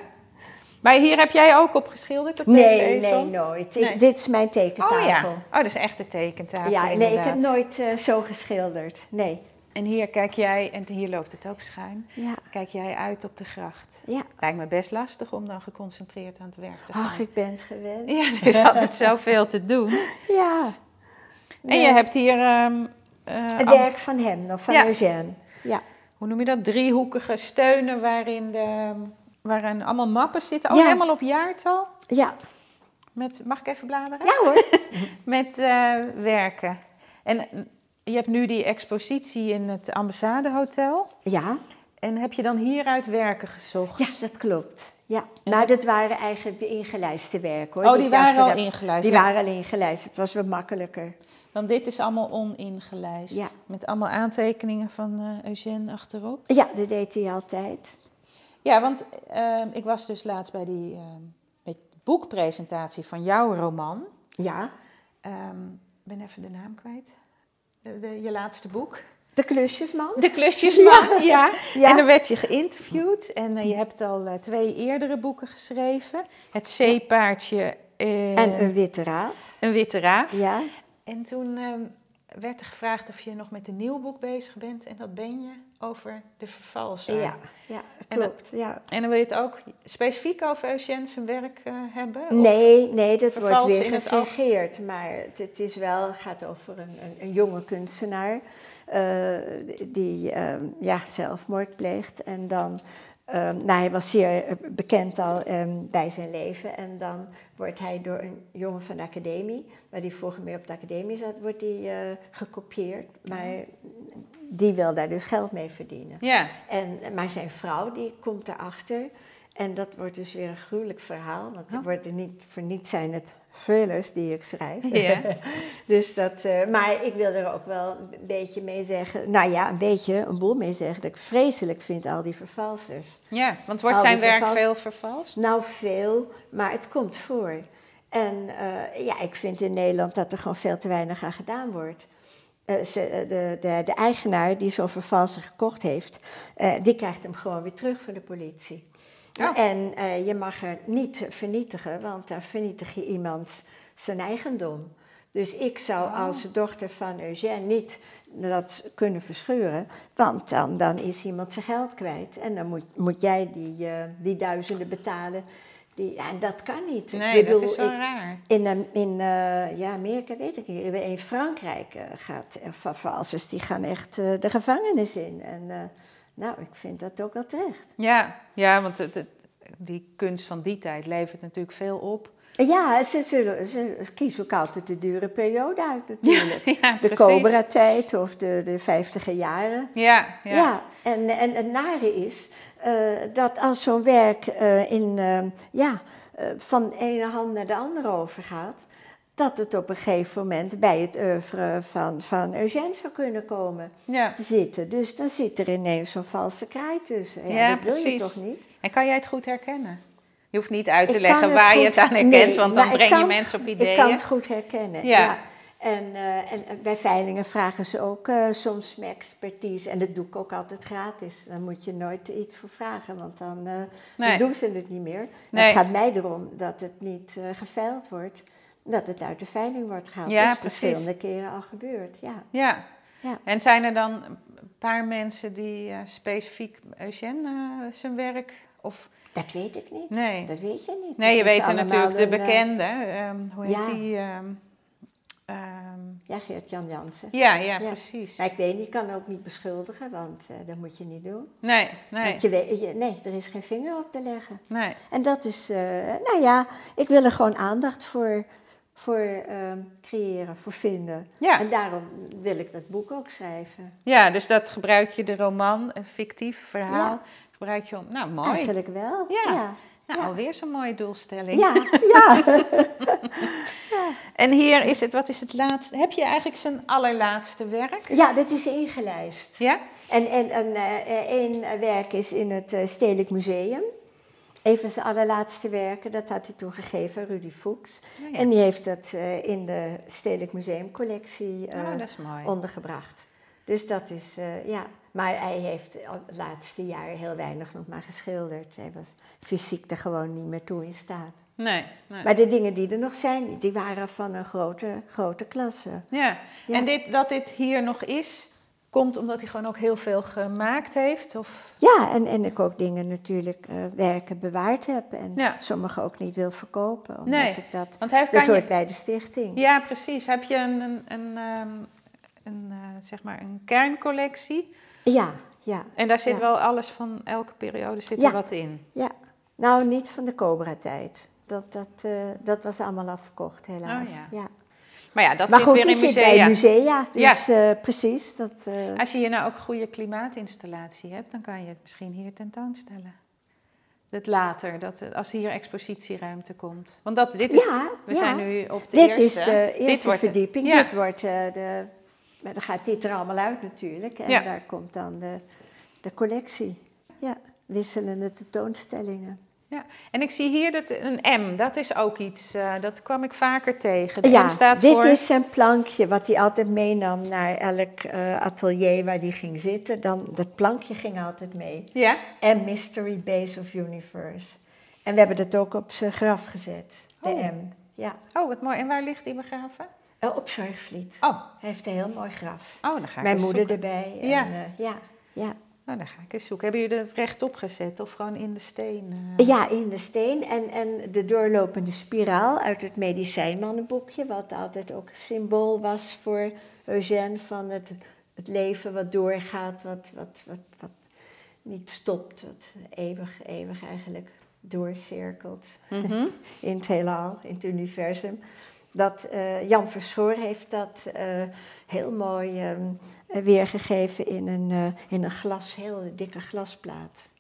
[SPEAKER 2] Maar hier heb jij ook op geschilderd op
[SPEAKER 1] Nee, nee, nooit. Ik-
[SPEAKER 2] Nee.
[SPEAKER 1] dit is mijn
[SPEAKER 2] Oh
[SPEAKER 1] tekentafel.
[SPEAKER 2] ja, oh, dat is echt de tekentafel
[SPEAKER 1] Ja, nee, ik heb nooit eh, zo geschilderd. Nee.
[SPEAKER 2] En hier kijk jij, en hier loopt het ook schuin,
[SPEAKER 1] Ja,
[SPEAKER 2] kijk jij uit op de gracht.
[SPEAKER 1] ja.
[SPEAKER 2] Lijkt me best lastig om dan geconcentreerd aan het werk te gaan.
[SPEAKER 1] Ach, ik ben het gewend.
[SPEAKER 2] Ja, er is altijd zoveel te doen.
[SPEAKER 1] Ja.
[SPEAKER 2] En je hebt hier, eh,
[SPEAKER 1] Het werk van hem nog, van
[SPEAKER 2] Ja.
[SPEAKER 1] Eugène. Ja.
[SPEAKER 2] hoe noem je dat, driehoekige steunen waarin, de, waarin allemaal mappen zitten. Oh,
[SPEAKER 1] Ja.
[SPEAKER 2] helemaal op jaartal.
[SPEAKER 1] Ja.
[SPEAKER 2] Met, mag ik even bladeren?
[SPEAKER 1] Ja hoor.
[SPEAKER 2] Met eh, werken. En je hebt nu die expositie in het ambassadehotel.
[SPEAKER 1] Ja.
[SPEAKER 2] En heb je dan hieruit werken gezocht?
[SPEAKER 1] Ja, dat klopt. Ja. Nou, dat waren eigenlijk de ingelijste werken hoor.
[SPEAKER 2] Oh, die waren al ingelijst.
[SPEAKER 1] Die
[SPEAKER 2] ja.
[SPEAKER 1] waren al ingelijst. Het was wat makkelijker.
[SPEAKER 2] Want dit is allemaal oningelijst.
[SPEAKER 1] Ja.
[SPEAKER 2] Met allemaal aantekeningen van eh Eugène achterop.
[SPEAKER 1] Ja, dat deed hij altijd.
[SPEAKER 2] Ja, want eh, ik was dus laatst bij die eh, met boekpresentatie van jouw roman.
[SPEAKER 1] Ja.
[SPEAKER 2] Ehm, Ik ben even de naam kwijt. De, de- je laatste boek.
[SPEAKER 1] De klusjesman.
[SPEAKER 2] De klusjesman, ja.
[SPEAKER 1] Ja.
[SPEAKER 2] En dan werd je geïnterviewd. En eh, je hebt al eh, twee eerdere boeken geschreven. Het zeepaardje eh,
[SPEAKER 1] En een witte raaf.
[SPEAKER 2] een witte raaf.
[SPEAKER 1] Ja.
[SPEAKER 2] En toen ehm, werd er gevraagd of je nog met een nieuw boek bezig bent. En dat ben je over de vervalser.
[SPEAKER 1] Ja, ja
[SPEAKER 2] En
[SPEAKER 1] klopt. Ja.
[SPEAKER 2] En dan wil je het ook specifiek over Eugène zijn werk eh, hebben?
[SPEAKER 1] Nee, nee, dat wordt weer
[SPEAKER 2] het
[SPEAKER 1] gefingeerd. Maar het, het is wel, gaat over een, een, een jonge kunstenaar eh, die ehm, ja, zelfmoord pleegt. En dan, nou, hij was zeer eh, bekend al ehm, bij zijn leven. En dan wordt hij door een jongen van de academie, waar hij vroeger mee op de academie zat, wordt hij eh, gekopieerd. Maar die wil daar dus geld mee verdienen.
[SPEAKER 2] Ja,
[SPEAKER 1] En, maar zijn vrouw die komt erachter. En dat wordt dus weer een gruwelijk verhaal. Want het wordt er niet, voor niets zijn het thrillers die ik schrijf.
[SPEAKER 2] Ja.
[SPEAKER 1] dus dat, eh, maar ik wil er ook wel een beetje mee zeggen. Nou ja, een beetje, een boel mee zeggen. Dat ik vreselijk vind al die vervalsers.
[SPEAKER 2] ja, want wordt
[SPEAKER 1] Al
[SPEAKER 2] zijn werk
[SPEAKER 1] vervals-
[SPEAKER 2] veel vervalst?
[SPEAKER 1] Nou, veel, maar het komt voor. En eh, ja, ik vind in Nederland dat er gewoon veel te weinig aan gedaan wordt. Eh, ze, de, de, de eigenaar die zo'n vervalser gekocht heeft, die krijgt hem gewoon weer terug van de politie. En eh, je mag er niet vernietigen, want dan vernietig je iemand zijn eigendom. Dus ik zou
[SPEAKER 2] Oh.
[SPEAKER 1] als dochter van Eugène niet dat kunnen verscheuren, want dan, dan is iemand zijn geld kwijt. En dan moet, moet jij die, eh, die duizenden betalen. Die, ja, dat kan niet.
[SPEAKER 2] Nee,
[SPEAKER 1] ik bedoel,
[SPEAKER 2] dat is
[SPEAKER 1] ik-
[SPEAKER 2] raar.
[SPEAKER 1] in, in eh, ja, Amerika weet ik niet. In Frankrijk eh, gaat uh, die gaan echt de gevangenis in. En nou, ik vind dat ook wel terecht.
[SPEAKER 2] Ja, ja want het, het- die kunst van die tijd levert natuurlijk veel op.
[SPEAKER 1] Ja, ze, ze kiezen ook altijd de dure periode uit natuurlijk.
[SPEAKER 2] Ja,
[SPEAKER 1] de. Cobra-tijd of de, de vijftiger jaren.
[SPEAKER 2] Ja, ja.
[SPEAKER 1] Ja, en, en het nare is eh, dat als zo'n werk eh, in, eh, ja, van de ene hand naar de andere overgaat, dat het op een gegeven moment bij het oeuvre van, van Eugène zou kunnen komen
[SPEAKER 2] Ja.
[SPEAKER 1] te zitten. Dus dan zit er ineens zo'n valse kraai tussen. Ja,
[SPEAKER 2] Ja,
[SPEAKER 1] dat wil je
[SPEAKER 2] precies.
[SPEAKER 1] toch niet?
[SPEAKER 2] En kan jij het goed herkennen? Je hoeft niet uit te
[SPEAKER 1] Ik
[SPEAKER 2] leggen waar je het aan herkent,
[SPEAKER 1] nee,
[SPEAKER 2] want dan breng je mensen op
[SPEAKER 1] Ik kan
[SPEAKER 2] ideeën.
[SPEAKER 1] het goed herkennen,
[SPEAKER 2] Ja.
[SPEAKER 1] ja. En, eh, en en bij veilingen vragen ze ook eh, soms mijn expertise. En dat doe ik ook altijd gratis. Daar moet je nooit iets voor vragen, want dan, eh,
[SPEAKER 2] Nee.
[SPEAKER 1] dan doen ze het niet meer.
[SPEAKER 2] Nee.
[SPEAKER 1] Het gaat mij erom dat het niet eh geveild wordt. Dat het uit de veiling wordt gehaald.
[SPEAKER 2] Ja,
[SPEAKER 1] dat is
[SPEAKER 2] precies.
[SPEAKER 1] verschillende keren al gebeurd, ja.
[SPEAKER 2] Ja.
[SPEAKER 1] Ja.
[SPEAKER 2] En zijn er dan een paar mensen die eh, specifiek Eugène eh, zijn werk of
[SPEAKER 1] Dat weet ik niet.
[SPEAKER 2] Nee.
[SPEAKER 1] Dat weet je niet.
[SPEAKER 2] Nee, je weet er natuurlijk de
[SPEAKER 1] eh,
[SPEAKER 2] bekende. ehm, hoe heet
[SPEAKER 1] ja.
[SPEAKER 2] die? ehm, ehm,
[SPEAKER 1] ja, Geert-Jan Jansen.
[SPEAKER 2] ja, ja,
[SPEAKER 1] Ja.
[SPEAKER 2] precies.
[SPEAKER 1] Maar ik weet niet, ik kan ook niet beschuldigen, want eh, dat moet je niet doen.
[SPEAKER 2] Nee, nee,
[SPEAKER 1] Want je weet, je- nee, er is geen vinger op te leggen.
[SPEAKER 2] nee.
[SPEAKER 1] En dat is, eh, nou ja, ik wil er gewoon aandacht voor, voor ehm, creëren, voor vinden.
[SPEAKER 2] Ja.
[SPEAKER 1] En daarom wil ik dat boek ook schrijven.
[SPEAKER 2] Ja, dus dat gebruik je de roman, een fictief verhaal,
[SPEAKER 1] Ja.
[SPEAKER 2] gebruik je om. Nou, mooi.
[SPEAKER 1] Eigenlijk wel.
[SPEAKER 2] Ja.
[SPEAKER 1] Ja.
[SPEAKER 2] Nou, alweer zo'n mooie doelstelling.
[SPEAKER 1] Ja, ja.
[SPEAKER 2] En hier is het, wat is het laatste? Heb je eigenlijk zijn allerlaatste werk?
[SPEAKER 1] ja, dat is ingelijst.
[SPEAKER 2] Ja?
[SPEAKER 1] En, en, en eh, één werk is in het eh, Stedelijk Museum. Een van zijn allerlaatste werken, dat had hij toen gegeven aan Rudy Fuchs.
[SPEAKER 2] Oh ja.
[SPEAKER 1] En die heeft dat eh, in de Stedelijk Museumcollectie
[SPEAKER 2] Oh, mooi.
[SPEAKER 1] ondergebracht. Dus dat is, eh, ja. Maar hij heeft het laatste jaar heel weinig nog maar geschilderd. Hij was fysiek er gewoon niet meer toe in staat.
[SPEAKER 2] Nee, nee.
[SPEAKER 1] Maar de dingen die er nog zijn, die waren van een grote, grote klasse.
[SPEAKER 2] Ja.
[SPEAKER 1] Ja.
[SPEAKER 2] En dit, dat dit hier nog is, komt omdat hij gewoon ook heel veel gemaakt heeft? Of...
[SPEAKER 1] Ja, en, en ik ook dingen natuurlijk, eh, werken bewaard heb. En
[SPEAKER 2] Ja.
[SPEAKER 1] sommige ook niet wil verkopen. Omdat
[SPEAKER 2] Nee,
[SPEAKER 1] ik dat,
[SPEAKER 2] Want hij
[SPEAKER 1] dat hoort
[SPEAKER 2] je...
[SPEAKER 1] bij de stichting.
[SPEAKER 2] Ja, precies. Heb je een, een, een, ehm, een, eh, zeg maar een kerncollectie?
[SPEAKER 1] Ja, ja,
[SPEAKER 2] En daar zit
[SPEAKER 1] Ja.
[SPEAKER 2] wel alles van elke periode zit
[SPEAKER 1] Ja.
[SPEAKER 2] er wat in.
[SPEAKER 1] ja. Nou, niet van de Cobra-tijd. Dat, dat, eh, dat was allemaal afverkocht, helaas.
[SPEAKER 2] Oh, ja.
[SPEAKER 1] Ja.
[SPEAKER 2] Maar ja, dat
[SPEAKER 1] Maar
[SPEAKER 2] zit
[SPEAKER 1] goed,
[SPEAKER 2] weer in
[SPEAKER 1] die zit
[SPEAKER 2] musea.
[SPEAKER 1] bij musea. Dus eh, precies. Dat, eh,
[SPEAKER 2] Als je hier nou ook goede klimaatinstallatie hebt, dan kan je het misschien hier tentoonstellen. Dat later, dat, als hier expositieruimte komt. Want dat, dit is,
[SPEAKER 1] ja,
[SPEAKER 2] we
[SPEAKER 1] ja.
[SPEAKER 2] zijn nu op de
[SPEAKER 1] dit
[SPEAKER 2] eerste.
[SPEAKER 1] is de
[SPEAKER 2] Dit
[SPEAKER 1] eerste verdieping.
[SPEAKER 2] ja.
[SPEAKER 1] Dit wordt eh, de... Maar dan gaat dit er allemaal uit natuurlijk. En
[SPEAKER 2] Ja.
[SPEAKER 1] daar komt dan de, de collectie. Ja, wisselende tentoonstellingen.
[SPEAKER 2] Ja. En ik zie hier dat een M, dat is ook iets, eh, dat kwam ik vaker tegen. De
[SPEAKER 1] Ja,
[SPEAKER 2] M staat
[SPEAKER 1] dit
[SPEAKER 2] voor...
[SPEAKER 1] is zijn plankje wat hij altijd meenam naar elk eh, atelier waar hij ging zitten. Dan, dat plankje ging altijd mee.
[SPEAKER 2] Ja?
[SPEAKER 1] En Mystery Base of Universe. En we hebben dat ook op zijn graf gezet, de
[SPEAKER 2] Oh.
[SPEAKER 1] M. Ja,
[SPEAKER 2] Oh, wat mooi. En waar ligt die begraven?
[SPEAKER 1] Eh, op Zorgvliet.
[SPEAKER 2] Oh,
[SPEAKER 1] Hij heeft een heel mooi graf.
[SPEAKER 2] oh dan ga ik
[SPEAKER 1] Mijn moeder
[SPEAKER 2] zoeken.
[SPEAKER 1] erbij. En,
[SPEAKER 2] Ja.
[SPEAKER 1] ja, ja.
[SPEAKER 2] Oh, dan ga ik eens zoeken. Hebben jullie dat rechtop gezet of gewoon in de steen? eh?
[SPEAKER 1] Ja, in de steen en, en de doorlopende spiraal uit het medicijnmannenboekje, wat altijd ook een symbool was voor Eugène van het, het leven wat doorgaat, wat, wat, wat, wat niet stopt, wat eeuwig, eeuwig eigenlijk doorcirkelt
[SPEAKER 2] Mhm.
[SPEAKER 1] in het heelal, in het universum. Dat, eh, Jan Verschoor heeft dat eh, heel mooi ehm, eh, weergegeven in een, eh, in een glas, heel dikke glasplaat.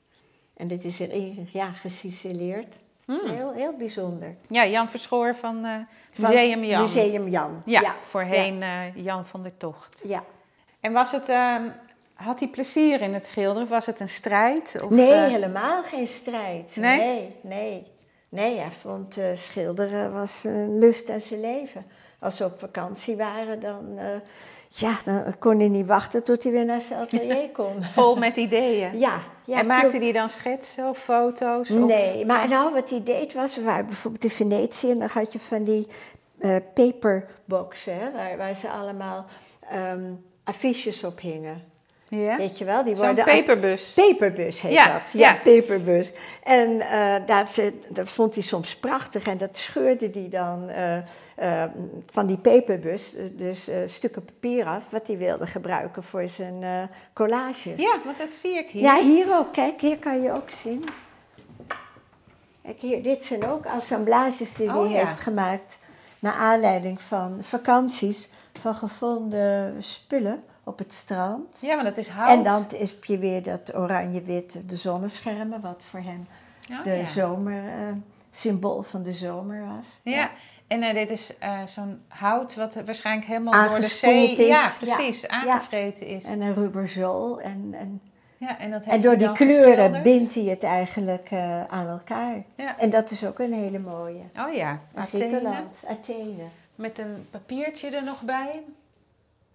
[SPEAKER 1] En dit is erin ja, geciceleerd.
[SPEAKER 2] Hmm.
[SPEAKER 1] heel, heel bijzonder.
[SPEAKER 2] Ja, Jan Verschoor van
[SPEAKER 1] Van
[SPEAKER 2] Museum Jan.
[SPEAKER 1] Museum Jan.
[SPEAKER 2] Ja,
[SPEAKER 1] ja,
[SPEAKER 2] voorheen Jan van der Tocht.
[SPEAKER 1] ja.
[SPEAKER 2] En was het, ehm, had hij plezier in het schilderen of was het een strijd? Of,
[SPEAKER 1] Nee, helemaal geen strijd.
[SPEAKER 2] Nee?
[SPEAKER 1] Nee, nee. Nee, hij vond eh, schilderen was een lust aan zijn leven. Als we op vakantie waren, dan, eh, ja, dan kon hij niet wachten tot hij weer naar zijn atelier kon.
[SPEAKER 2] Vol met ideeën.
[SPEAKER 1] Ja, ja
[SPEAKER 2] en maakte
[SPEAKER 1] klopt.
[SPEAKER 2] hij dan schetsen of foto's? Of...
[SPEAKER 1] Nee, maar nou, wat hij deed was, we waren bijvoorbeeld in Venetië en dan had je van die eh, paperboxen, hè, waar, waar ze allemaal ehm, affiches op hingen.
[SPEAKER 2] Ja?
[SPEAKER 1] Weet je wel? Die
[SPEAKER 2] Zo'n
[SPEAKER 1] worden
[SPEAKER 2] paperbus.
[SPEAKER 1] Paperbus heet
[SPEAKER 2] Ja,
[SPEAKER 1] dat. Ja,
[SPEAKER 2] ja.
[SPEAKER 1] paperbus. En eh, daar dat vond hij soms prachtig en dat scheurde hij dan eh, eh, van die paperbus, dus stukken papier af, wat hij wilde gebruiken voor zijn collages.
[SPEAKER 2] Ja, want dat zie ik hier.
[SPEAKER 1] Ja, hier ook. Kijk, hier kan je ook zien. Kijk, hier, dit zijn ook assemblages die
[SPEAKER 2] Oh,
[SPEAKER 1] hij
[SPEAKER 2] ja.
[SPEAKER 1] heeft gemaakt. Naar aanleiding van vakanties, van gevonden spullen op het strand.
[SPEAKER 2] Ja, maar dat is hout.
[SPEAKER 1] En dan heb je weer dat oranje-wit, de zonneschermen, wat voor hem
[SPEAKER 2] Oh,
[SPEAKER 1] de
[SPEAKER 2] ja.
[SPEAKER 1] zomer, eh, symbool van de zomer was.
[SPEAKER 2] Ja. En uh, dit is uh, zo'n hout wat waarschijnlijk helemaal door de zee...
[SPEAKER 1] Is.
[SPEAKER 2] Ja, precies, ja. aangevreten is.
[SPEAKER 1] En een rubberzool. En, en,
[SPEAKER 2] ja, en, dat
[SPEAKER 1] en door die kleuren bindt hij het eigenlijk aan elkaar.
[SPEAKER 2] Ja.
[SPEAKER 1] En dat is ook een hele mooie.
[SPEAKER 2] Oh ja,
[SPEAKER 1] Athene. Athene.
[SPEAKER 2] Met een papiertje er nog bij.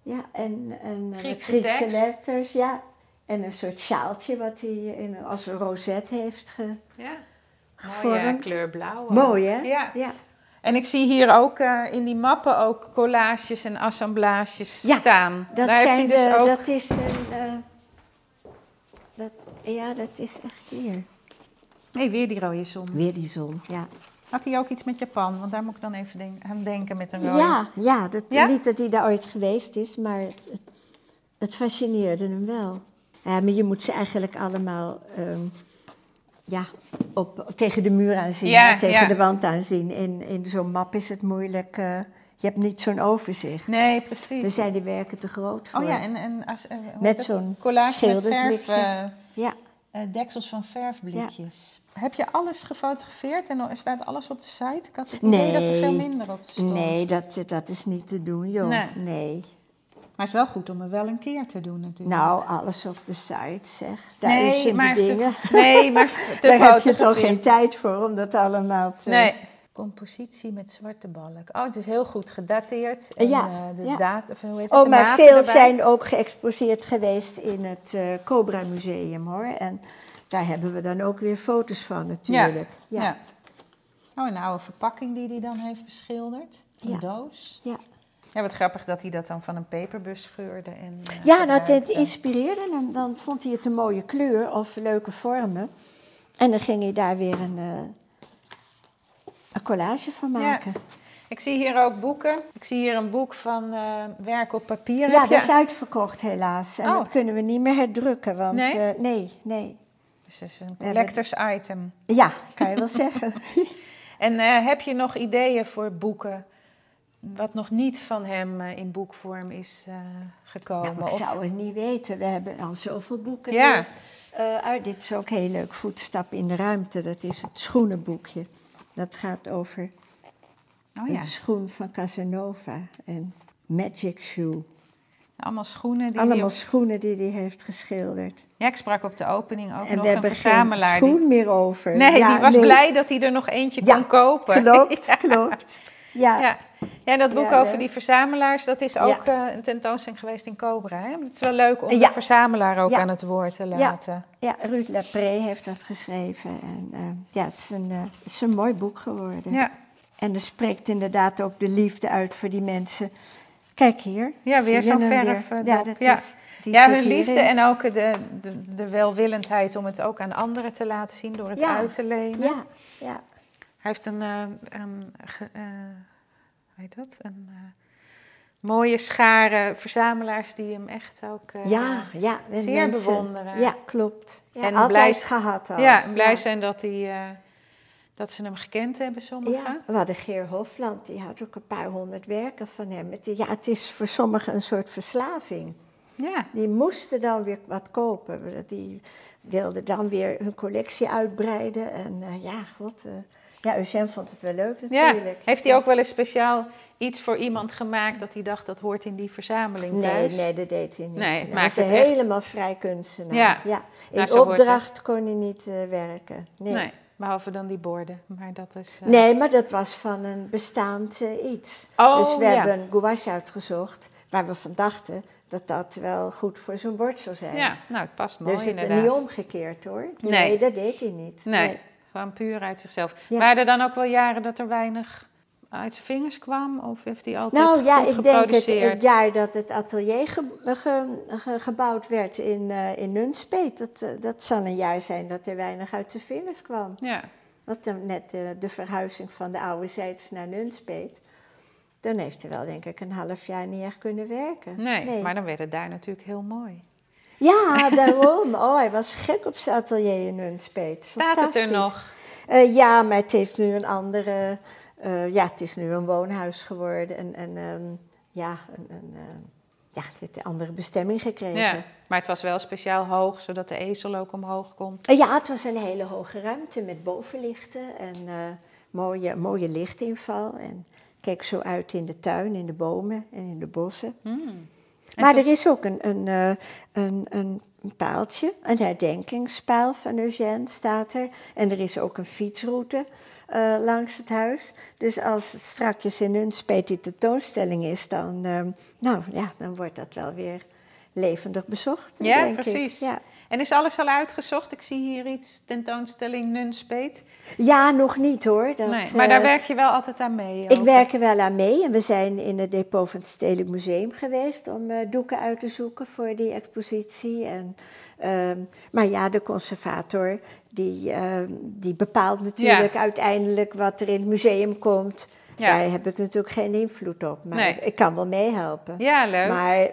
[SPEAKER 1] Ja, en, en
[SPEAKER 2] Griekse,
[SPEAKER 1] Griekse
[SPEAKER 2] tekst.
[SPEAKER 1] letters, ja. En een soort sjaaltje wat hij in, als een rozet heeft ge,
[SPEAKER 2] ja.
[SPEAKER 1] gevormd.
[SPEAKER 2] Mooie kleur blauw.
[SPEAKER 1] Mooi, hè?
[SPEAKER 2] Ja.
[SPEAKER 1] ja.
[SPEAKER 2] En ik zie hier ook uh, in die mappen ook collages en assemblages
[SPEAKER 1] ja,
[SPEAKER 2] staan.
[SPEAKER 1] Dat
[SPEAKER 2] Daar
[SPEAKER 1] zijn
[SPEAKER 2] heeft hij dus
[SPEAKER 1] de,
[SPEAKER 2] ook...
[SPEAKER 1] Dat is een... Uh, dat, ja, dat is echt hier.
[SPEAKER 2] Nee, weer die rode zon.
[SPEAKER 1] Weer die zon, ja.
[SPEAKER 2] Had hij ook iets met Japan? Want daar moet ik dan even denk aan denken met een rode.
[SPEAKER 1] Ja, ja, dat,
[SPEAKER 2] Ja?
[SPEAKER 1] niet dat hij daar ooit geweest is, maar het, het, het fascineerde hem wel. Ja, maar je moet ze eigenlijk allemaal ehm, ja, op, tegen de muur aanzien,
[SPEAKER 2] Ja,
[SPEAKER 1] hè, tegen de wand aanzien. In, in zo'n map is het moeilijk, eh, je hebt niet zo'n overzicht.
[SPEAKER 2] Nee, precies.
[SPEAKER 1] Daar zijn die werken te groot voor.
[SPEAKER 2] Oh ja, en, en als, eh,
[SPEAKER 1] Met
[SPEAKER 2] dat?
[SPEAKER 1] zo'n
[SPEAKER 2] collage met verf, eh,
[SPEAKER 1] Ja,
[SPEAKER 2] eh, deksels van verfblikjes. Heb je alles gefotografeerd en staat alles op de site? Ik had het idee dat er
[SPEAKER 1] Nee.
[SPEAKER 2] veel minder op stond.
[SPEAKER 1] nee, dat, dat is niet te doen, joh.
[SPEAKER 2] Nee.
[SPEAKER 1] nee.
[SPEAKER 2] Maar het is wel goed om er wel een keer te doen natuurlijk.
[SPEAKER 1] Nou, alles op de site, zeg.
[SPEAKER 2] nee,
[SPEAKER 1] Duizenden
[SPEAKER 2] maar
[SPEAKER 1] dingen.
[SPEAKER 2] Te, nee, maar te
[SPEAKER 1] Daar heb je toch geen tijd voor om dat allemaal te...
[SPEAKER 2] Nee. Compositie met zwarte balk. Oh, het is heel goed gedateerd. En,
[SPEAKER 1] Ja,
[SPEAKER 2] eh, de
[SPEAKER 1] ja.
[SPEAKER 2] data, of hoe heet het,
[SPEAKER 1] Oh,
[SPEAKER 2] de
[SPEAKER 1] maar veel
[SPEAKER 2] erbij.
[SPEAKER 1] zijn ook geëxposeerd geweest in het eh, Cobra Museum, hoor. En daar hebben we dan ook weer foto's van, natuurlijk.
[SPEAKER 2] Ja.
[SPEAKER 1] Ja,
[SPEAKER 2] Oh, een oude verpakking die hij dan heeft beschilderd. Een
[SPEAKER 1] Ja.
[SPEAKER 2] doos.
[SPEAKER 1] ja.
[SPEAKER 2] Ja, wat grappig dat hij dat dan van een peperbus scheurde. En, eh,
[SPEAKER 1] ja nou, het inspireerde hem. Dan vond hij het een mooie kleur of leuke vormen. En dan ging hij daar weer een, eh, een collage van maken.
[SPEAKER 2] Ik zie hier ook boeken. Ik zie hier een boek van eh, werk op papier.
[SPEAKER 1] Ja, dat is uitverkocht helaas. En
[SPEAKER 2] Oh.
[SPEAKER 1] dat kunnen we niet meer herdrukken, want
[SPEAKER 2] Nee?
[SPEAKER 1] nee, nee.
[SPEAKER 2] Dus het is een
[SPEAKER 1] Ja,
[SPEAKER 2] collectors item.
[SPEAKER 1] Ja, kan je wel zeggen.
[SPEAKER 2] En eh, heb je nog ideeën voor boeken wat nog niet van hem eh, in boekvorm is eh, gekomen?
[SPEAKER 1] Nou, ik
[SPEAKER 2] Of-
[SPEAKER 1] zou het niet weten. We hebben al zoveel boeken.
[SPEAKER 2] Ja.
[SPEAKER 1] uit, dit is ook heel leuk. Voetstap in de ruimte. Dat is het schoenenboekje. Dat gaat over
[SPEAKER 2] Oh ja,
[SPEAKER 1] de schoen van Casanova en Magic Shoe.
[SPEAKER 2] Allemaal schoenen. Die
[SPEAKER 1] Allemaal
[SPEAKER 2] die op-
[SPEAKER 1] schoenen die hij heeft geschilderd.
[SPEAKER 2] Ja, ik sprak op de opening ook
[SPEAKER 1] en
[SPEAKER 2] nog
[SPEAKER 1] we
[SPEAKER 2] een
[SPEAKER 1] geen
[SPEAKER 2] verzamelaar. die-
[SPEAKER 1] schoen meer over.
[SPEAKER 2] Nee,
[SPEAKER 1] Ja,
[SPEAKER 2] die was
[SPEAKER 1] nee.
[SPEAKER 2] blij dat hij er nog eentje
[SPEAKER 1] Ja,
[SPEAKER 2] kon kopen.
[SPEAKER 1] Klopt,
[SPEAKER 2] ja.
[SPEAKER 1] klopt. Ja,
[SPEAKER 2] Ja. ja, dat boek
[SPEAKER 1] Ja,
[SPEAKER 2] over die verzamelaars, dat is ook eh, een tentoonstelling geweest in Cobra. Hè? Het is wel leuk om de verzamelaar ook aan het woord te laten.
[SPEAKER 1] ja, Ruud Lapré heeft dat geschreven. En eh, ja, het is, een, eh, het is een mooi boek geworden.
[SPEAKER 2] Ja,
[SPEAKER 1] En er spreekt inderdaad ook de liefde uit voor die mensen. Kijk hier.
[SPEAKER 2] Ja, weer zo'n verf,
[SPEAKER 1] weer?
[SPEAKER 2] eh,
[SPEAKER 1] Ja, dat
[SPEAKER 2] Ja.
[SPEAKER 1] is,
[SPEAKER 2] ja hun liefde
[SPEAKER 1] hierin.
[SPEAKER 2] en ook de, de, de welwillendheid om het ook aan anderen te laten zien door het
[SPEAKER 1] Ja.
[SPEAKER 2] uit te lenen.
[SPEAKER 1] Ja, ja.
[SPEAKER 2] Hij heeft een, eh, een ge- eh, hoe heet dat? Een mooie schare verzamelaars die hem echt ook
[SPEAKER 1] ja, ja.
[SPEAKER 2] zeer bewonderen.
[SPEAKER 1] Ja, klopt. Ja,
[SPEAKER 2] En
[SPEAKER 1] altijd
[SPEAKER 2] blij-
[SPEAKER 1] gehad al.
[SPEAKER 2] Ja, en blij zijn dat, hij, dat ze hem gekend hebben, sommigen.
[SPEAKER 1] Ja, we hadden Geer Hofland, die had ook een paar honderd werken van hem. Het, ja, het is voor sommigen een soort verslaving.
[SPEAKER 2] Ja.
[SPEAKER 1] Die moesten dan weer wat kopen. Die wilden dan weer hun collectie uitbreiden. En eh, ja, god. eh, ja, Eugène vond het wel leuk
[SPEAKER 2] Ja.
[SPEAKER 1] natuurlijk.
[SPEAKER 2] Heeft hij ook wel eens speciaal iets voor iemand gemaakt dat hij dacht dat hoort in die verzameling
[SPEAKER 1] Nee,
[SPEAKER 2] thuis?
[SPEAKER 1] nee, dat deed hij niet.
[SPEAKER 2] Nee,
[SPEAKER 1] hij was
[SPEAKER 2] het echt-
[SPEAKER 1] helemaal vrij kunstenaar.
[SPEAKER 2] Ja.
[SPEAKER 1] Ja. In opdracht kon hij niet eh, werken. Nee.
[SPEAKER 2] Nee, behalve dan die borden. Maar dat is. eh,
[SPEAKER 1] Nee, maar dat was van een bestaand eh, iets.
[SPEAKER 2] Oh,
[SPEAKER 1] dus we
[SPEAKER 2] ja.
[SPEAKER 1] hebben een gouache uitgezocht waar we van dachten dat dat wel goed voor zo'n bord zou zijn.
[SPEAKER 2] Ja, nou, het past mooi
[SPEAKER 1] dus het
[SPEAKER 2] inderdaad.
[SPEAKER 1] niet omgekeerd hoor.
[SPEAKER 2] Nee.
[SPEAKER 1] Nee, dat deed hij niet.
[SPEAKER 2] Nee, gewoon puur uit zichzelf.
[SPEAKER 1] Ja.
[SPEAKER 2] Waren er dan ook wel jaren dat er weinig uit zijn vingers kwam? Of heeft hij altijd
[SPEAKER 1] Nou ja, ik denk het, het jaar dat het atelier ge- ge- ge- gebouwd werd in, eh in Nunspeet, dat, eh, dat zal een jaar zijn dat er weinig uit zijn vingers kwam.
[SPEAKER 2] Ja,
[SPEAKER 1] Want net eh, de verhuizing van de oude zijds naar Nunspeet, dan heeft hij wel denk ik een half jaar niet echt kunnen werken.
[SPEAKER 2] nee, maar dan werd het daar natuurlijk heel mooi.
[SPEAKER 1] Ja, daarom. Oh, hij was gek op zijn atelier in Nunspeet.
[SPEAKER 2] Staat het er nog?
[SPEAKER 1] Eh, ja, maar het heeft nu een andere... eh, ja, het is nu een woonhuis geworden. En, en ehm, ja, een, een, ehm, ja, het heeft een andere bestemming gekregen.
[SPEAKER 2] Ja, maar het was wel speciaal hoog, zodat de ezel ook omhoog kon.
[SPEAKER 1] Eh, ja, het was een hele hoge ruimte met bovenlichten en mooie, mooie lichtinval. En Keek zo uit in de tuin, in de bomen en in de bossen.
[SPEAKER 2] Hmm.
[SPEAKER 1] Maar er is ook een, een, eh, een, een paaltje, een herdenkingspaal van Eugène staat er. En er is ook een fietsroute eh, langs het huis. Dus als het strakjes in Nunspeet die tentoonstelling is, dan, eh, nou, ja, dan wordt dat wel weer levendig bezocht.
[SPEAKER 2] Ja,
[SPEAKER 1] denk ik.
[SPEAKER 2] precies.
[SPEAKER 1] Ja.
[SPEAKER 2] En is alles al uitgezocht? Ik zie hier iets, tentoonstelling Nunspeet.
[SPEAKER 1] ja, nog niet hoor. Dat,
[SPEAKER 2] nee, maar daar
[SPEAKER 1] eh,
[SPEAKER 2] werk je wel altijd aan mee.
[SPEAKER 1] Ik werk er wel aan mee en we zijn in het depot van het Stedelijk Museum geweest om eh, doeken uit te zoeken voor die expositie. En, ehm, maar ja, de conservator die, ehm, die bepaalt natuurlijk uiteindelijk wat er in het museum komt.
[SPEAKER 2] Ja.
[SPEAKER 1] Daar heb ik natuurlijk geen invloed op, maar
[SPEAKER 2] Nee.
[SPEAKER 1] ik kan wel meehelpen.
[SPEAKER 2] Ja, leuk.
[SPEAKER 1] Maar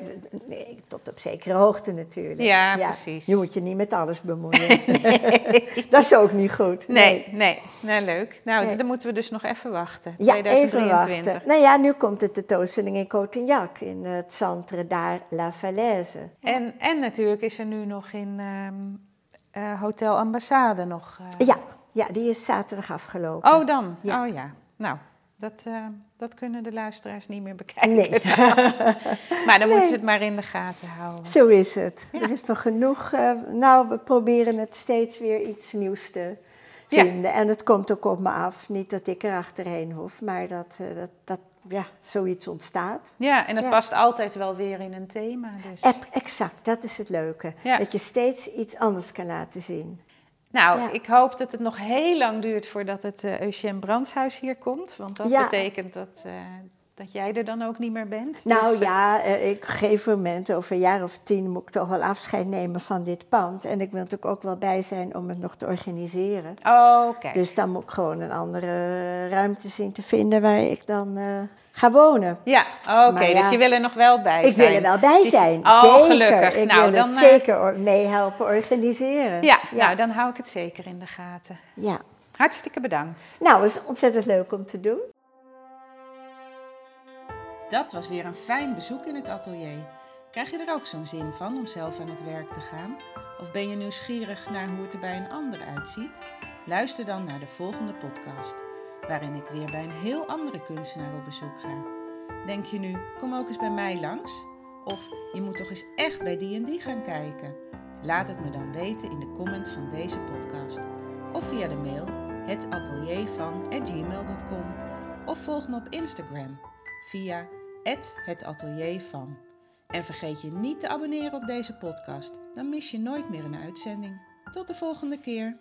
[SPEAKER 1] nee, tot op zekere hoogte natuurlijk.
[SPEAKER 2] Ja, precies.
[SPEAKER 1] Je moet je niet met alles bemoeien. dat is ook niet goed.
[SPEAKER 2] nee, nee, nee, leuk. Nou, dan moeten we dus nog even wachten.
[SPEAKER 1] Ja, even
[SPEAKER 2] 2023.
[SPEAKER 1] wachten. Nou ja, nu komt de tentoonstelling in Cotignac, in het Centre d'Art La Falaise.
[SPEAKER 2] En, en natuurlijk is er nu nog in ehm, eh, Hotel Ambassade nog... eh,
[SPEAKER 1] Ja, ja, die is zaterdag afgelopen.
[SPEAKER 2] Oh, dan?
[SPEAKER 1] Ja.
[SPEAKER 2] Oh ja. Nou, dat, eh, dat kunnen de luisteraars niet meer bekijken.
[SPEAKER 1] Nee,
[SPEAKER 2] Maar dan moeten ze het maar in de gaten houden.
[SPEAKER 1] zo is het.
[SPEAKER 2] Ja.
[SPEAKER 1] Er is nog genoeg. eh, nou, we proberen het steeds weer iets nieuws te
[SPEAKER 2] Ja.
[SPEAKER 1] vinden. En het komt ook op me af. Niet dat ik er achterheen hoef, maar dat, eh, dat, dat ja, zoiets ontstaat.
[SPEAKER 2] Ja, en dat
[SPEAKER 1] Ja.
[SPEAKER 2] past altijd wel weer in een thema. Dus.
[SPEAKER 1] Exact, dat is het leuke. Dat je steeds iets anders kan laten zien.
[SPEAKER 2] Nou,
[SPEAKER 1] Ja.
[SPEAKER 2] ik hoop dat het nog heel lang duurt voordat het eh Eugène Brandshuis hier komt. Want dat
[SPEAKER 1] Ja.
[SPEAKER 2] betekent dat, eh, dat jij er dan ook niet meer bent.
[SPEAKER 1] Nou
[SPEAKER 2] Dus, eh,
[SPEAKER 1] ja, ik, op een gegeven moment, over een jaar of tien, moet ik toch wel afscheid nemen van dit pand. En ik wil natuurlijk ook wel bij zijn om het nog te organiseren.
[SPEAKER 2] Oh, kijk.
[SPEAKER 1] Dus dan moet ik gewoon een andere ruimte zien te vinden waar ik dan ga wonen.
[SPEAKER 2] Ja, oké.
[SPEAKER 1] Ja,
[SPEAKER 2] dus je wil er nog wel bij
[SPEAKER 1] Ik
[SPEAKER 2] zijn.
[SPEAKER 1] wil er wel bij
[SPEAKER 2] Dus-
[SPEAKER 1] zijn,
[SPEAKER 2] Oh,
[SPEAKER 1] zeker.
[SPEAKER 2] gelukkig.
[SPEAKER 1] Ik
[SPEAKER 2] nou,
[SPEAKER 1] wil
[SPEAKER 2] dan,
[SPEAKER 1] het
[SPEAKER 2] eh,
[SPEAKER 1] zeker meehelpen organiseren.
[SPEAKER 2] ja, nou, dan hou ik het zeker in de gaten.
[SPEAKER 1] ja.
[SPEAKER 2] Hartstikke bedankt.
[SPEAKER 1] Nou, het is ontzettend leuk om te doen.
[SPEAKER 2] Dat was weer een fijn bezoek in het atelier. Krijg je er ook zo'n zin van om zelf aan het werk te gaan? Of ben je nieuwsgierig naar hoe het er bij een ander uitziet? Luister dan naar de volgende podcast, waarin ik weer bij een heel andere kunstenaar op bezoek ga. Denk je nu, kom ook eens bij mij langs? Of je moet toch eens echt bij die en die gaan kijken? Laat het me dan weten in de comment van deze podcast. Of via de mail hetateliervan@gmail.com of volg me op Instagram via @hetateliervan. En vergeet je niet te abonneren op deze podcast, dan mis je nooit meer een uitzending. Tot de volgende keer.